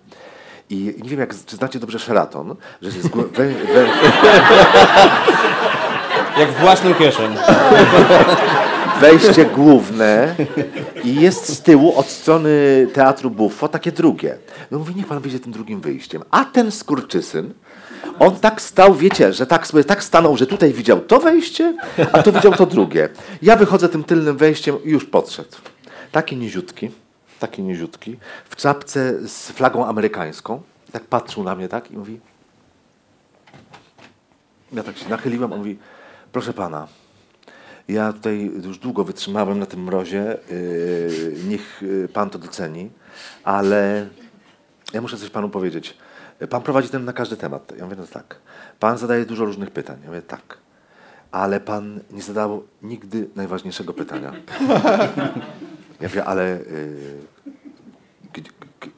S6: I nie wiem, jak, czy znacie dobrze Sheraton, że jest głę- wę, wę,
S5: Jak własną kieszeń.
S6: wejście główne i jest z tyłu od strony teatru Buffo takie drugie. No mówi, niech pan wyjdzie tym drugim wyjściem. A ten skurczysyn, on tak stał, wiecie, że tak sobie tak stanął, że tutaj widział to wejście, a to widział to drugie. Ja wychodzę tym tylnym wejściem i już podszedł. Taki niziutki, taki niziutki, w czapce z flagą amerykańską. Tak patrzył na mnie tak i mówi, ja tak się nachyliłem, on mówi, proszę pana, ja tutaj już długo wytrzymałem na tym mrozie, yy, niech yy, pan to doceni, ale ja muszę coś panu powiedzieć. Pan prowadzi ten na każdy temat. Ja mówię, no tak. Pan zadaje dużo różnych pytań. Ja mówię, tak. Ale pan nie zadał nigdy najważniejszego pytania. Ja mówię, ale y,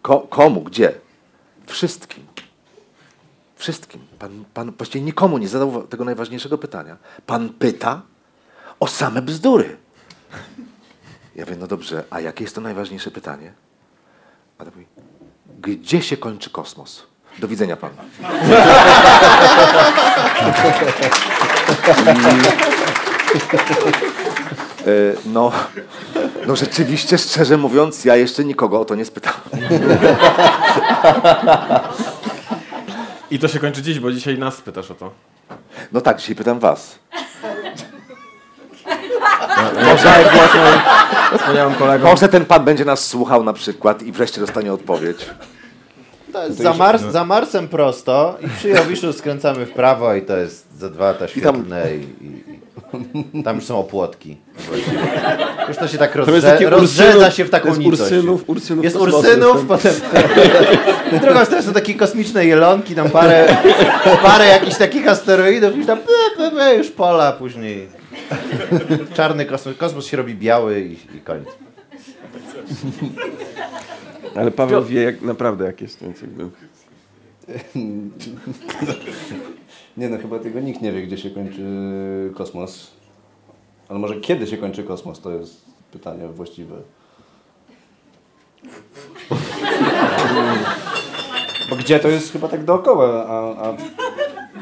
S6: ko, komu, gdzie? Wszystkim. Wszystkim. Pan, pan właściwie nikomu nie zadał tego najważniejszego pytania. Pan pyta o same bzdury. Ja mówię, no dobrze, a jakie jest to najważniejsze pytanie? A to mówi, gdzie się kończy kosmos? Do widzenia panu. Y, No, no rzeczywiście, szczerze mówiąc, ja jeszcze nikogo o to nie spytałem.
S1: I to się kończy dziś, bo dzisiaj nas pytasz o to.
S6: No tak, dzisiaj pytam was.
S1: Może głos moim wspaniałym kolegom.
S6: Może ten pan będzie nas słuchał na przykład i wreszcie dostanie odpowiedź.
S4: To jest za, Mars, za Marsem prosto i przy Jowiszu skręcamy w prawo i to jest za dwa lata świetlne i, i, i tam już są opłotki. właściwie. Już to się tak rozrze, rozrzedza się w taką
S3: jest
S4: nicość.
S3: Ursynów, Ursynów
S4: Jest Ursynów,
S3: jest
S4: potem w drugą stronę są takie kosmiczne jelonki, tam parę, parę jakichś takich asteroidów i tam już pola później. Czarny kosmos, kosmos się robi biały i, i koniec.
S3: Ale Paweł wie jak, naprawdę jak jest, więc jakby...
S5: Nie no, chyba tego nikt nie wie, gdzie się kończy kosmos. Ale może kiedy się kończy kosmos, to jest pytanie właściwe. Bo gdzie to jest chyba tak dookoła, a, a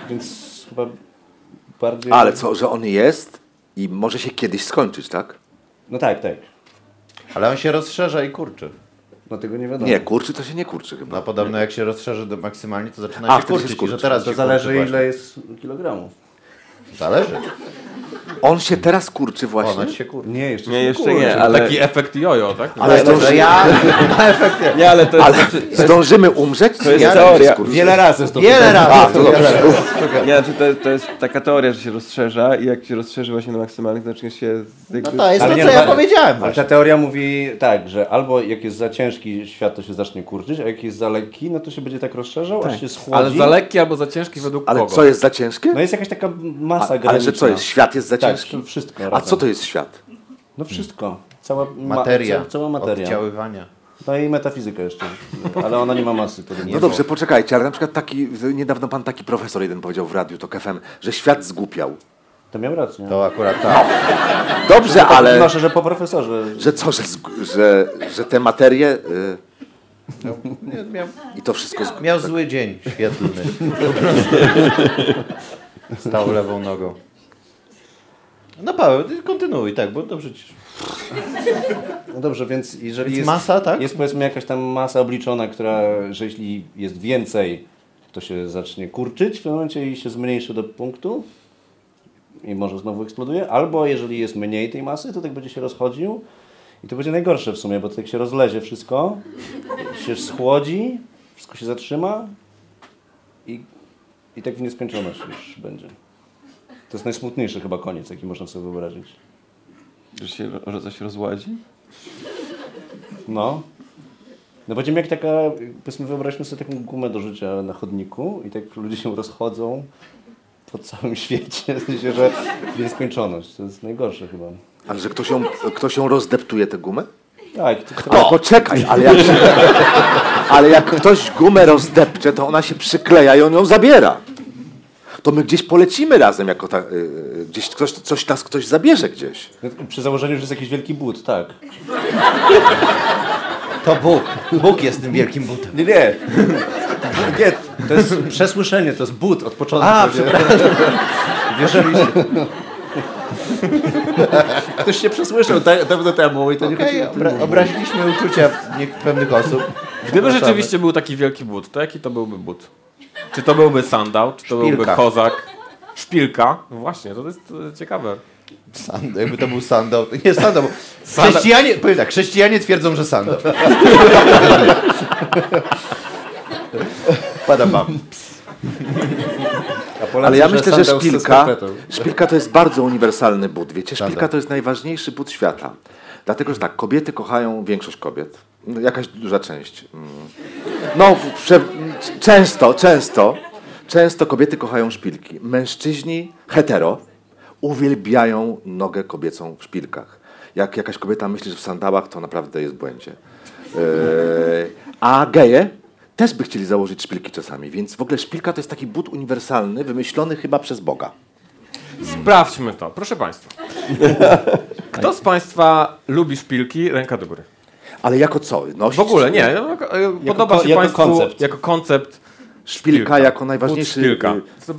S5: więc chyba bardziej...
S6: Ale co, że on jest i może się kiedyś skończyć, tak?
S5: No tak, tak.
S4: Ale on się rozszerza i kurczy.
S5: No tego nie wiadomo.
S6: Nie, kurczy to się nie kurczy chyba.
S4: No podobno jak się rozszerzy do maksymalnie, to zaczyna
S6: A,
S4: się
S6: się
S4: kurczyć. I
S6: skurczy.
S4: że teraz
S5: to
S4: się
S5: zależy
S4: kurczy
S5: ile jest kilogramów.
S4: Zależy.
S6: On się teraz kurczy właśnie.
S4: Ponoć się kurczy.
S5: Nie, jeszcze
S3: Nie,
S5: się
S3: jeszcze
S5: kurczy.
S3: nie, ale...
S1: Taki efekt jojo, tak?
S6: Ale,
S4: Ale
S6: zdąży...
S4: że ja na efekcie.
S3: Nie, ale to jest...
S6: ale zdążymy umrzeć?
S3: To jest
S6: Ja
S3: teoria.
S5: Wiele razy to
S4: Wiele razy.
S6: A, to dobrze.
S3: Nie, znaczy to, to jest taka teoria, że się rozszerza i jak się rozszerzy właśnie na maksymalnych, zacznie się...
S4: No
S3: Jakby...
S4: to jest
S5: Ale
S4: to,
S5: nie,
S4: co
S5: no,
S4: ja
S5: ale-
S4: powiedziałem
S5: Ale ta teoria mówi tak, że albo jak jest za ciężki świat, to się zacznie kurczyć, a jak jest za lekki, no to się będzie tak rozszerzał, aż się schłodzi.
S1: Ale za lekki albo za ciężki według
S6: Ale
S1: kogo?
S6: co jest za ciężkie?
S5: No jest jakaś taka masa
S6: A, ale że co jest? Świat jest za
S5: Tak,
S6: ciężki?
S5: wszystko
S6: A
S5: razem.
S6: co to jest świat?
S5: No wszystko. Cała ma-
S4: Materia.
S5: ca- Cała materia.
S4: Oddziaływania.
S5: No i metafizyka jeszcze. Ale ona nie ma masy. To nie
S6: No dobrze, poczekajcie, ale na przykład taki, niedawno pan taki profesor jeden powiedział w radiu, to KFM, że świat zgłupiał.
S5: To miał rację.
S4: To akurat tak.
S6: Dobrze, ale
S5: Wnoszę, że po profesorze.
S6: że co, że, że, że te materie y,
S4: Nie, miał,
S6: i to wszystko zg-
S4: miał zły dzień świetlny. Stał lewą nogą. No Paweł, ty kontynuuj, tak, bo to przecież...
S5: No dobrze, więc jeżeli
S4: Więc
S5: jest,
S4: masa, tak?
S5: jest powiedzmy jakaś tam masa obliczona, która, że jeśli jest więcej, to się zacznie kurczyć w tym momencie i się zmniejszy do punktu i może znowu eksploduje, albo jeżeli jest mniej tej masy, to tak będzie się rozchodził i to będzie najgorsze w sumie, bo to tak się rozlezie wszystko, się schłodzi, wszystko się zatrzyma i, i tak w nieskończoność już będzie. To jest najsmutniejszy chyba koniec, jaki można sobie wyobrazić.
S3: Że się, że coś rozładzi?
S5: No. No będziemy jak taka, powiedzmy wyobraźmy sobie taką gumę do życia na chodniku i tak ludzie się rozchodzą po całym świecie, w sensie, że w nieskończoność. To jest najgorsze chyba.
S6: Ale że ktoś ją, ktoś ją rozdeptuje tę gumę?
S5: Tak, to
S6: Ale poczekaj, ale jak, się, ale jak ktoś gumę rozdepcze, to ona się przykleja i on ją zabiera. To my gdzieś polecimy razem, jako ta, y, y, gdzieś ktoś, coś nas ktoś zabierze gdzieś.
S5: przy założeniu, że jest jakiś wielki but, tak.
S4: To Bóg. Bóg jest tym wielkim butem.
S5: Nie, nie. Nie, to jest przesłyszenie, to jest but od początku.
S4: A, przepraszam.
S5: Ktoś się przesłyszał da- dawno temu i to nie
S4: Okej,
S5: chodzi o
S4: obra- obraziliśmy uczucia nie- pewnych osób.
S1: Gdyby rzeczywiście był taki wielki but, to jaki to byłby but? Czy to byłby sandał, czy to byłby
S4: Szpilka.
S1: kozak? Szpilka? No właśnie, to jest e, ciekawe.
S4: Sandał, jakby to był sandał. To nie sandał.
S1: Sandał.
S4: Chrześcijanie, powiem tak, chrześcijanie twierdzą, że sandał. Pada bam.
S5: Polacy,
S6: Ale ja myślę, że szpilka, szpilka to jest bardzo uniwersalny but. Wiecie, szpilka to jest najważniejszy but świata. Dlatego, że tak, kobiety kochają większość kobiet. No, Jakaś duża część. Mm. No, prze, często, często, często kobiety kochają szpilki. Mężczyźni hetero uwielbiają nogę kobiecą w szpilkach. Jak jakaś kobieta myśli, że w sandałach, to naprawdę jest w błędzie. E, a geje też by chcieli założyć szpilki czasami, więc w ogóle szpilka to jest taki but uniwersalny, wymyślony chyba przez Boga.
S1: Sprawdźmy to, proszę Państwa. Kto z Państwa lubi szpilki? Ręka do góry.
S6: Ale jako co? Nosić
S1: W ogóle nie. e, Podoba
S5: ko-
S1: się
S5: jako
S1: Państwu
S5: koncept.
S1: jako koncept
S6: Szpilka jako
S1: But
S6: najważniejszy...
S1: szpilka.
S6: y,
S1: Co-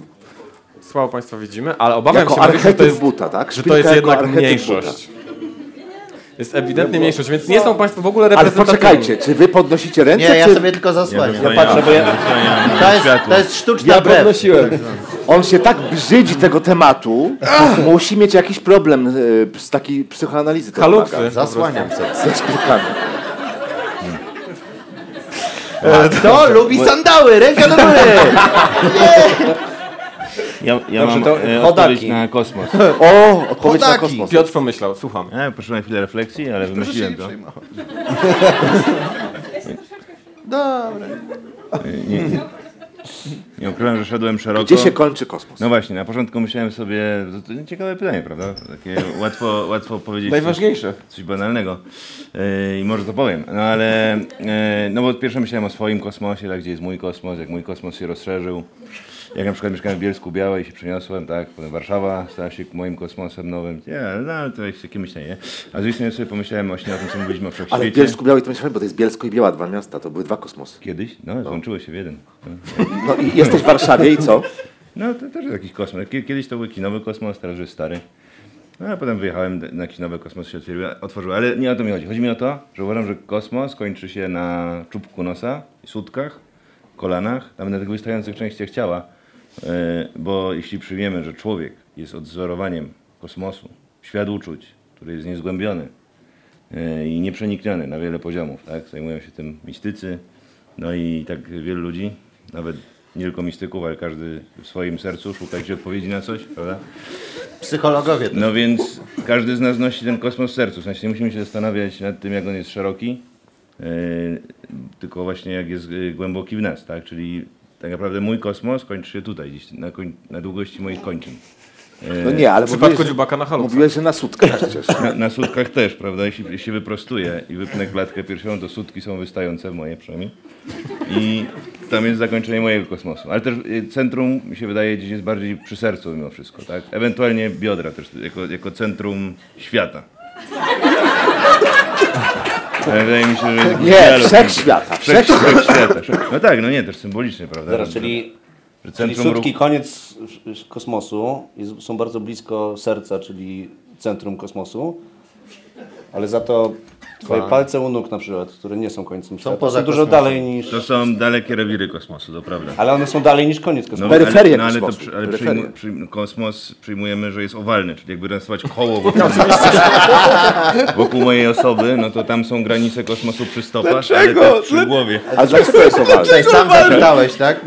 S1: Słabo Państwa widzimy, ale obawiam
S6: Jako
S1: się, Mariusz, że to jest,
S6: buta, tak?
S1: że to
S6: Szpilka
S1: jest
S6: jako
S1: jednak mniejszość. Jest ewidentnie mniejszość, więc nie są Państwo w ogóle
S6: Ale
S1: reprezentatywni.
S6: poczekajcie, czy wy podnosicie ręce,
S4: Nie, ja
S6: czy
S4: sobie tylko zasłaniam.
S2: Ja
S5: patrzę, bo ja-
S4: To jest, to jest sztuczna
S3: Ja
S4: brew.
S3: podnosiłem.
S6: on się tak brzydzi tego tematu, musi mieć jakiś problem y, z takiej psychoanalizy. to
S1: Haluksy.
S6: wymaga.
S4: Zasłaniam sobie.
S6: Ze szpilkami.
S4: Kto lubi sandały? Ręka do góry!
S2: Ja, ja
S5: Dobrze,
S2: mam
S5: to
S2: e, odpowiedź na kosmos.
S6: O, odpowiedź na
S4: Chodaki.
S6: kosmos.
S1: Piotr pomyślał, słucham.
S2: Ja poszedłem na chwilę refleksji, ale wymyśliłem to.
S4: Dobra.
S2: Nie, nie, nie ukrywam, że szedłem szeroko.
S6: Gdzie się kończy kosmos?
S2: No właśnie, na początku myślałem sobie, to, to ciekawe pytanie, prawda? Takie łatwo, łatwo powiedzieć coś,
S3: Najważniejsze.
S2: coś banalnego yy, i może to powiem. No ale, yy, no bo pierwsze myślałem o swoim kosmosie, tak, gdzie jest mój kosmos, jak mój kosmos się rozszerzył. Jak na przykład mieszkałem w Bielsku Białej i się przeniosłem, tak, potem Warszawa stała się moim kosmosem nowym. Nie, no ale to jest takie myślenie. A z drugiej strony sobie pomyślałem właśnie o tym, co mówiliśmy o
S6: Ale w
S2: wszechświecie.
S6: Bielsku Białej to myślałem, bo to jest Bielsko i Biała, dwa miasta, to były dwa kosmosy.
S2: Kiedyś? No, złączyło się w jeden. No.
S6: No i jesteś w Warszawie i co?
S2: No to też jest jakiś kosmos. Kie- Kiedyś to był kinowy kosmos, teraz już stary. No a potem wyjechałem na kinowy kosmos się otworzył, otworzył. Ale nie o to mi chodzi. Chodzi mi o to, że uważam, że kosmos kończy się na czubku nosa, sutkach, kolanach, nawet na tych wystających częściach ciała. Yy, Bo jeśli przyjmiemy, że człowiek jest odzorowaniem kosmosu, świat uczuć, który jest niezgłębiony yy, i nieprzenikniony na wiele poziomów, tak? Zajmują się tym mistycy, no i tak wielu ludzi, nawet nie tylko mistyków, ale każdy w swoim sercu szuka gdzieś odpowiedzi na coś, prawda?
S4: Psychologowie to
S2: No więc każdy z nas nosi ten kosmos w sercu. W sensie nie musimy się zastanawiać nad tym, jak on jest szeroki, yy, tylko właśnie jak jest głęboki w nas, tak? Czyli tak naprawdę mój kosmos kończy się tutaj, gdzieś na, koń, na długości moich kończyn.
S6: No nie, ale
S1: W przypadku
S6: że,
S1: dziubaka na haluksach.
S6: mówiłeś, że na sutkach przecież.
S2: Na, na sutkach też, prawda? Jeśli, jeśli wyprostuję i wypnę klatkę piersiową, to sutki są wystające, moje przynajmniej. I tam jest zakończenie mojego kosmosu. Ale też y, centrum, mi się wydaje, gdzieś jest bardziej przy sercu mimo wszystko, tak? Ewentualnie biodra też, jako, jako centrum świata. Ale wydaje mi się, że
S6: Nie, wszechświata,
S2: Wszech-
S6: wszechświata.
S2: wszechświata. wszech- No tak, no nie, też symbolicznie, prawda?
S5: Zaraz, czyli,
S2: że
S5: czyli sutki,
S2: ruchu-
S5: koniec kosmosu, jest, są bardzo blisko serca, czyli centrum kosmosu, ale za to twoje palce u nóg na przykład, które nie są końcem świata,
S4: poza
S5: są dużo
S4: kosmosem.
S5: dalej niż...
S2: To są dalekie rewiry kosmosu, to prawda.
S5: Ale one są dalej niż koniec
S2: No,
S5: kosmosu.
S6: Peryferie
S2: ale, no, ale, to,
S6: kosmosu,
S2: przy- ale
S6: peryferie.
S2: przyjmu, przyjm, kosmos przyjmujemy, że jest owalny, czyli jakby rysować koło wokół, wokół mojej osoby, no to tam są granice kosmosu przy stopach, ale też przy głowie.
S6: A dlaczego jest owalny?
S4: Tutaj sam zapytałeś, tak?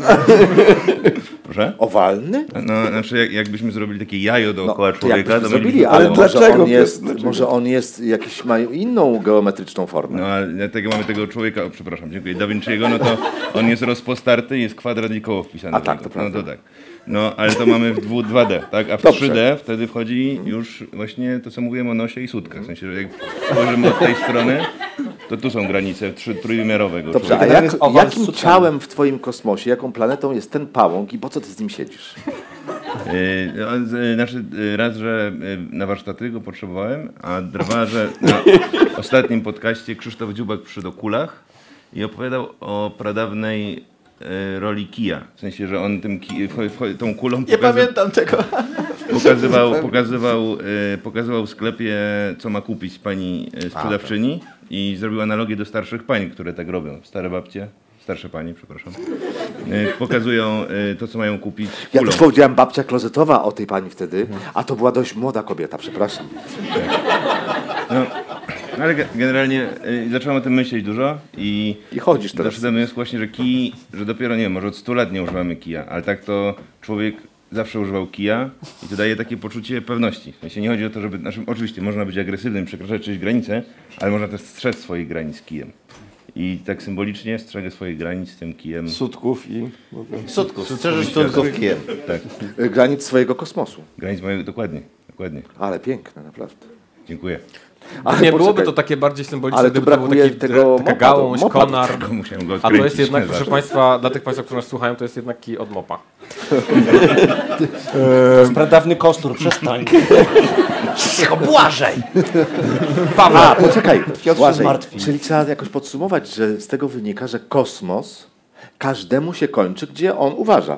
S2: Proszę?
S6: Owalny?
S2: No, znaczy jak, jakbyśmy zrobili takie jajo dookoła
S6: No, to jakbyśmy
S2: człowieka, to
S6: zrobili, ale
S3: dlaczego,
S6: on, jest, może on jest jakiś, ma inną geometryczną formę.
S2: No ale dlatego mamy tego człowieka, o, przepraszam, dziękuję, Da Vinci'ego, no to on jest rozpostarty, jest kwadrat i koło wpisane.
S6: A tak, to prawda.
S2: No to tak. No, ale to mamy w dwu- 2D, tak? A w
S6: Dobrze.
S2: 3D wtedy wchodzi już właśnie to, co mówiłem o nosie i sutkach. W sensie, że jak spojrzymy od tej strony, to tu są granice trzy, trójwymiarowego
S6: Dobrze, a
S2: człowieka.
S5: Generalnie
S6: jak, jakim ciałem w twoim kosmosie, jaką planetą jest ten pałąk i po co ty z nim siedzisz?
S2: Yy, Znaczy, yy, raz, że na warsztaty go potrzebowałem, a dwa, że na ostatnim podcaście Krzysztof Dziubak przyszedł o kulach i opowiadał o pradawnej roli kija. W sensie, że on tym ki, tą kulą
S4: Nie
S2: pokaza-
S4: pamiętam tego.
S2: pokazywał, pokazywał, pokazywał w sklepie, co ma kupić pani sprzedawczyni i zrobił analogię do starszych pań, które tak robią. Stare babcie, starsze panie, przepraszam, yy, pokazują yy, to, co mają kupić
S6: Ja
S2: kulą.
S6: też powiedziałem babcia klozetowa o tej pani wtedy, a to była dość młoda kobieta, przepraszam.
S2: No, ale ge- generalnie y, zacząłem o tym myśleć dużo i
S6: I chodzisz teraz.
S2: doszedłem do wniosku właśnie, że kij, że dopiero nie wiem, może od 100 lat nie używamy kija, ale tak to człowiek zawsze używał kija i to daje takie poczucie pewności. W sensie nie chodzi o to, żeby, znaczy, oczywiście można być agresywnym, przekraczać czyjeś granice, ale można też strzec swoich granic kijem. I tak symbolicznie strzegę swoich granic tym kijem.
S3: Sutków i...
S4: Sutków, strzeżesz sutków kijem.
S2: Tak,
S6: Granic swojego kosmosu.
S2: granic mojego, dokładnie, dokładnie.
S6: Ale piękne, naprawdę.
S2: Dziękuję.
S6: Ale
S1: nie byłoby to takie bardziej symboliczne,
S6: Ale
S1: gdyby to był taki,
S6: tego
S1: taka
S6: mopa,
S1: gałąź,
S6: mopa
S1: konar. A to jest jednak, proszę
S2: zawsze.
S1: Państwa, dla tych Państwa, którzy nas słuchają, to jest jednak kij od mopa.
S5: Pradawny kostur, przestań.
S7: Cicho, Błażej!
S6: A, poczekaj, Błażej, czyli trzeba jakoś podsumować, że z tego wynika, że kosmos każdemu się kończy, gdzie on uważa.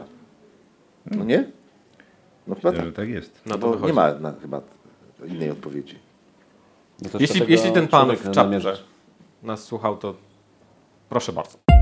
S6: No nie? No chyba tak.
S2: Że tak jest.
S1: Na to
S6: nie ma na, chyba innej odpowiedzi.
S5: No
S1: Jeśli, jeśli ten pan w czapce nas słuchał, to proszę bardzo.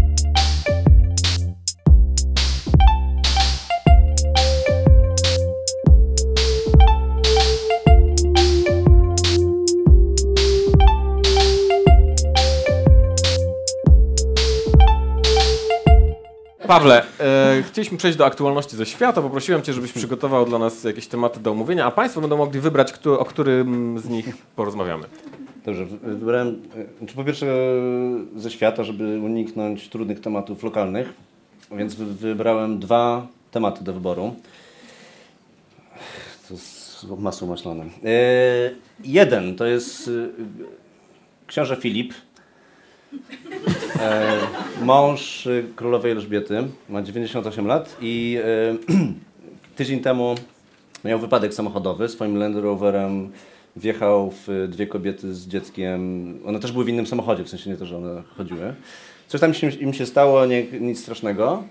S1: Pawle, e, chcieliśmy przejść do aktualności ze świata. Poprosiłem Cię, żebyś przygotował dla nas jakieś tematy do omówienia, a Państwo będą mogli wybrać, kto, o którym z nich porozmawiamy.
S5: Dobrze, wy- wybrałem, e, czy po pierwsze e, ze świata, żeby uniknąć trudnych tematów lokalnych, więc wy- wybrałem dwa tematy do wyboru. To z masło maślane. E, jeden to jest e, książę Filip, e, mąż królowej Elżbiety, ma 98 lat i e, tydzień temu miał wypadek samochodowy swoim Land Roverem. Wjechał w dwie kobiety z dzieckiem. One też były w innym samochodzie, w sensie nie to, że one chodziły. Coś tam im się stało, nie, nic strasznego.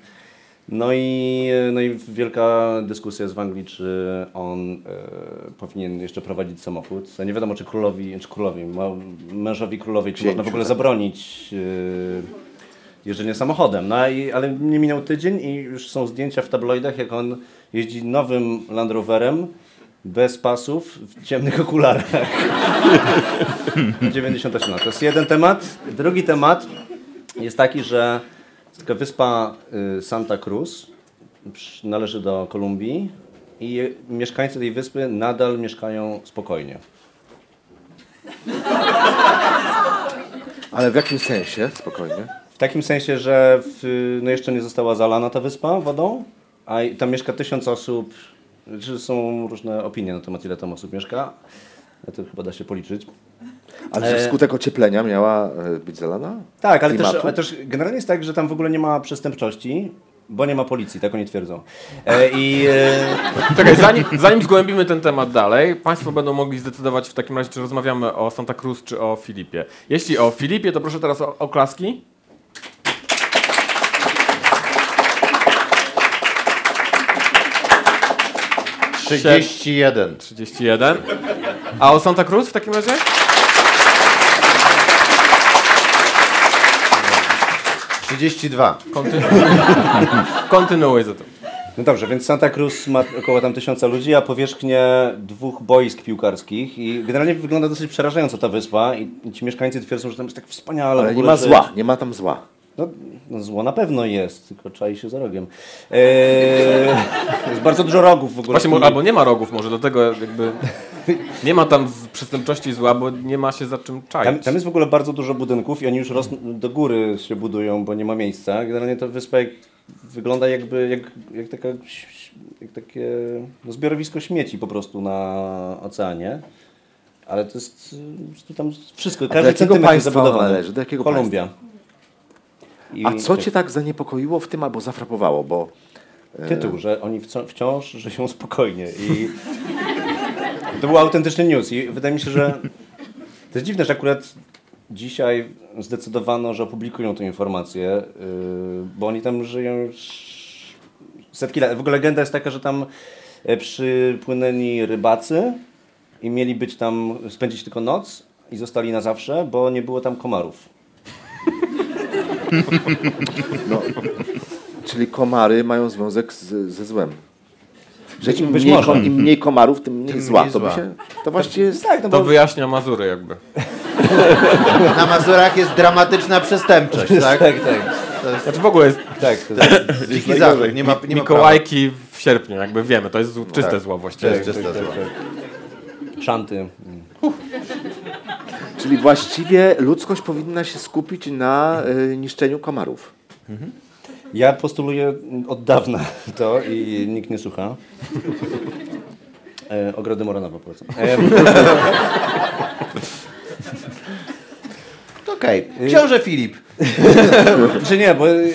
S5: No i, no i wielka dyskusja jest w Anglii, czy on e, powinien jeszcze prowadzić samochód. Nie wiadomo, czy królowi, czy królowi, mężowi królowej, czy można w ogóle zabronić e, jeżdżenie samochodem. No i, ale nie minął tydzień i już są zdjęcia w tabloidach, jak on jeździ nowym Land Roverem bez pasów, w ciemnych okularach. 98 lat. To jest jeden temat. Drugi temat jest taki, że wyspa y, Santa Cruz należy do Kolumbii i mieszkańcy tej wyspy nadal mieszkają spokojnie.
S6: Ale w jakim sensie? Spokojnie.
S5: W takim sensie, że w, no jeszcze nie została zalana ta wyspa wodą, a tam mieszka tysiąc osób. Czy są różne opinie na temat, ile tam osób mieszka. To chyba da się policzyć.
S6: Ale że
S5: E,
S6: wskutek ocieplenia miała e, być zalana?
S5: Tak, ale też, ale też generalnie jest tak, że tam w ogóle nie ma przestępczości, bo nie ma policji, tak oni twierdzą. E, I e,
S1: Czekaj, zanim, zanim zgłębimy ten temat dalej, Państwo będą mogli zdecydować w takim razie, czy rozmawiamy o Santa Cruz, czy o Filipie. Jeśli o Filipie, to proszę teraz o oklaski.
S4: Trzydzieści jeden.
S1: 31. A o Santa Cruz w takim razie?
S4: Trzydzieści dwa.
S1: Kontynuuj. Kontynuuj zatem.
S5: no dobrze, więc Santa Cruz ma około tam tysiąca ludzi, a powierzchnię dwóch boisk piłkarskich i generalnie wygląda dosyć przerażająco ta wyspa i, ci mieszkańcy twierdzą, że tam jest tak wspaniale.
S6: Ale nie ma zła, nie ma tam zła.
S5: No, no zło na pewno jest, tylko czai się za rogiem. Eee, jest bardzo dużo rogów w ogóle.
S1: Właśnie, albo nie ma rogów może, dlatego jakby nie ma tam przestępczości zła, bo nie ma się za czym czaić.
S5: Tam, tam jest w ogóle bardzo dużo budynków i oni już rosną, do góry się budują, bo nie ma miejsca. Generalnie ta wyspa jak, wygląda jakby jak, jak, taka, jak takie no, zbiorowisko śmieci po prostu na oceanie. Ale to jest, y, po prostu tam wszystko, każdy centymetr jest
S6: państwa
S5: zabudowany.
S6: należy? Do jakiego
S5: Kolumbia. I
S6: A co cię tak zaniepokoiło w tym albo zafrapowało? Bo
S5: tytuł, że oni wciąż żyją spokojnie i to był autentyczny news i wydaje mi się, że to jest dziwne, że akurat dzisiaj zdecydowano, że opublikują tę informację, yy, bo oni tam żyją już setki lat. W ogóle legenda jest taka, że tam e, przypłynęli rybacy i mieli być tam, spędzić tylko noc i zostali na zawsze, bo nie było tam komarów.
S6: Czyli komary mają związek z, ze złem. Że im mniej, im mniej komarów, tym mniej
S4: Tym
S6: zła.
S4: mniej
S6: To, by
S4: zła.
S6: się, to właściwie jest...
S5: Tak, no
S1: To
S5: bo
S1: wyjaśnia Mazury jakby.
S4: Na Mazurach jest dramatyczna przestępczość, tak?
S5: tak, tak.
S1: Znaczy w ogóle jest
S5: tak to jest,
S4: Dziki zachód, nie ma, nie ma
S1: Mikołajki w sierpniu, jakby wiemy, to jest zł- czyste zło właściwie.
S4: prawa. To jest czyste zło.
S5: szanty.
S6: Czyli właściwie ludzkość powinna się skupić na y, niszczeniu komarów.
S5: Ja postuluję od dawna to i nikt nie słucha. E, ogrody Muranowa polecam. E,
S4: Okej. Książę Filip.
S5: Czy nie, bo y,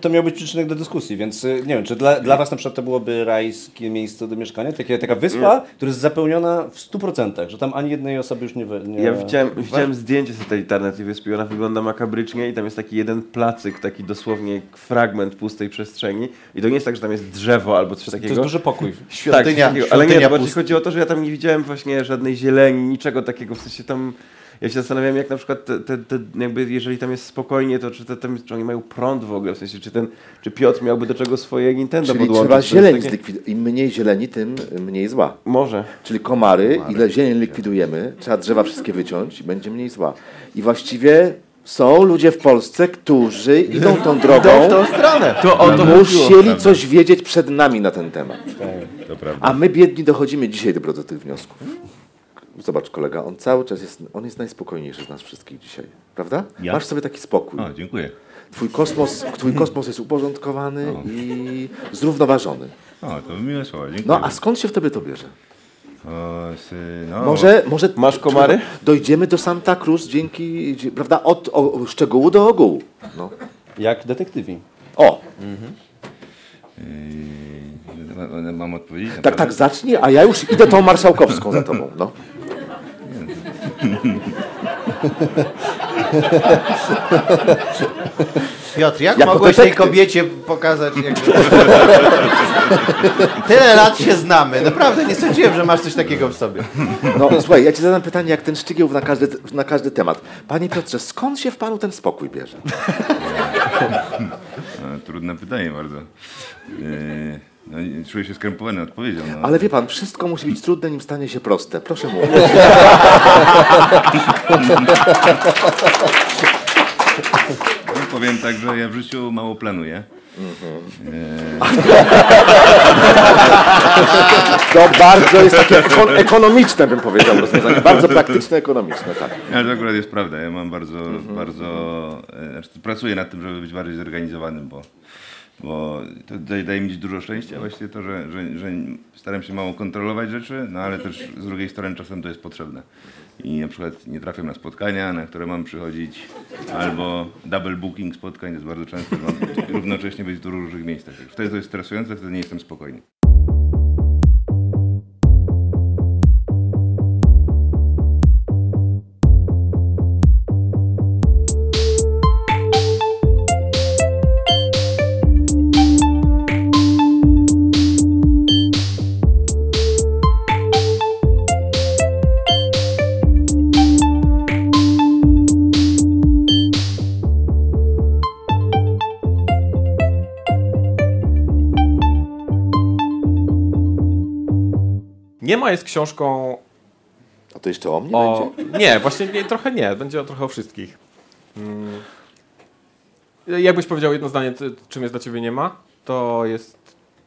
S5: to miał być przyczynek do dyskusji, więc y, nie wiem, czy dla, dla was na przykład to byłoby rajskie miejsce do mieszkania? Takie, taka wyspa, która jest zapełniona w 100%, że tam ani jednej osoby już nie... nie
S3: Ja widziałem, widziałem zdjęcie satelitarne tej wyspy, ona wygląda makabrycznie i tam jest taki jeden placyk, taki dosłownie fragment pustej przestrzeni i to nie jest tak, że tam jest drzewo albo coś
S5: To
S3: takiego.
S5: jest duży pokój.
S4: Świątynia,
S3: tak, takiego. ale nie,
S4: świątynia
S3: to bardziej chodzi o to, że ja tam nie widziałem właśnie żadnej zieleni, niczego takiego, w sensie tam... Ja się zastanawiam, jak na przykład te, te, te, jakby jeżeli tam jest spokojnie, to czy, te, tam, czy oni mają prąd w ogóle, w sensie czy ten, czy Piotr miałby do czego swoje Nintendo
S6: Czyli
S3: podłączyć?
S6: trzeba zieleń
S3: takie-
S6: zlikwidować. Im mniej zieleni, tym mniej zła.
S3: Może.
S6: Czyli komary, ile zieleń likwidujemy, trzeba drzewa wszystkie wyciąć i będzie mniej zła. I właściwie są ludzie w Polsce, którzy idą tą drogą,
S4: Idą w tą stronę.
S3: To o to
S6: musieli coś wiedzieć przed nami na ten temat.
S2: To prawda.
S6: A my biedni dochodzimy dzisiaj dopiero do tych wniosków. Zobacz kolega, on cały czas jest, on jest najspokojniejszy z nas wszystkich dzisiaj, prawda?
S2: Ja?
S6: Masz sobie taki spokój.
S2: O, dziękuję.
S6: Twój kosmos, twój kosmos jest uporządkowany i zrównoważony.
S2: O, to miłe słowa, dziękuję.
S6: No a skąd się w tobie to bierze?
S2: O, sy, no,
S6: Może, może
S3: Masz komary?
S6: dojdziemy do Santa Cruz dzięki, prawda, od o, szczegółu do ogółu. No.
S5: Jak detektywi.
S6: O,
S2: Yy, ma- mam odpowiedzieć?
S6: tak, tak, zacznij, a ja już idę tą marszałkowską za tobą. No.
S4: Piotr, jak
S6: Jako
S4: mogłeś tej kobiecie pokazać? Jak... Tyle lat się znamy. Naprawdę nie sądziłem, że masz coś takiego w sobie.
S6: no słuchaj, ja ci zadam pytanie jak ten szczygieł na każdy, na każdy temat. Panie Piotrze, skąd się w panu ten spokój bierze?
S2: No, trudne pytanie bardzo. Yy, no, nie- czuję się skrępowany odpowiedzią. No.
S6: Ale wie pan, wszystko musi być trudne, nim stanie się proste. Proszę mówić.
S2: No, powiem tak, że ja w życiu mało planuję.
S6: To bardzo jest takie ekon ekonomiczne, bym powiedział, rozwiązanie. Bardzo praktyczne, ekonomiczne, tak.
S2: Ale to akurat jest prawda. Ja mam bardzo, bardzo. Znaczy, pracuję nad tym, żeby być bardziej zorganizowanym, bo, bo to daje, daje mi dużo szczęścia właściwie to, że, że, że staram się mało kontrolować rzeczy, no ale też z drugiej strony czasem to jest potrzebne. I na przykład nie trafiam na spotkania, na które mam przychodzić, albo double booking spotkań, jest bardzo często, że mam równocześnie być w różnych miejscach. Wtedy to jest stresujące, wtedy nie jestem spokojny.
S1: Książką
S6: A to jeszcze o mnie
S1: o...
S6: będzie?
S1: Nie, właśnie nie, trochę nie. Będzie o, trochę o wszystkich. Mm. Jakbyś powiedział jedno zdanie, czym jest dla ciebie nie ma, to jest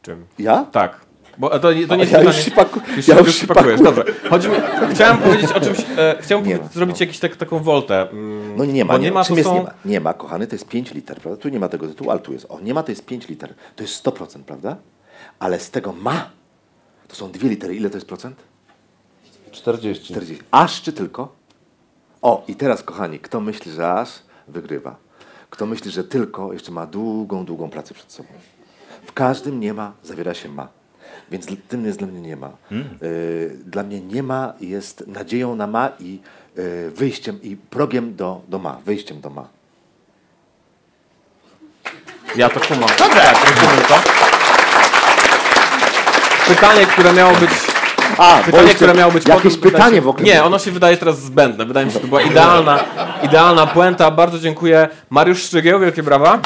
S1: czym?
S6: Ja?
S1: Tak. Bo to, to nie jest
S6: ja
S1: pytanie...
S6: już się paku-
S1: Już,
S6: ja
S1: już się pakujesz, dobrze. Chodzi mi, chciałem powiedzieć o czymś, e, chciałem
S6: ma,
S1: zrobić
S6: no.
S1: jakiś tak, taką woltę. mm,
S6: No nie ma, nie,
S1: nie
S6: ma. Czym jest
S1: są...
S6: nie ma? Nie ma, kochany, to jest 5 liter, prawda? Tu nie ma tego tytułu, ale tu jest. O, nie ma, to jest 5 liter. To jest 100%, prawda? Ale z tego ma, to są 2 litery. Ile to jest procent?
S5: 40.
S6: 40. Aż czy tylko? O, i teraz, kochani, kto myśli, że aż, wygrywa. Kto myśli, że tylko, jeszcze ma długą, długą pracę przed sobą. W każdym nie ma, zawiera się ma. Więc tym jest dla mnie nie ma. Y, dla mnie nie ma jest nadzieją na ma i y, wyjściem, i progiem do, do ma, wyjściem do ma.
S1: Ja to kumam. Dobra, tak, rozumiem to. Pytanie, które miało być...
S6: A,
S1: Pytanie, które miało być
S6: Jakieś pytanie w ogóle.
S1: Nie, ono się wydaje teraz zbędne. Wydaje mi się, że to była idealna, idealna puenta. Bardzo dziękuję. Mariusz Szczygieł, wielkie brawa.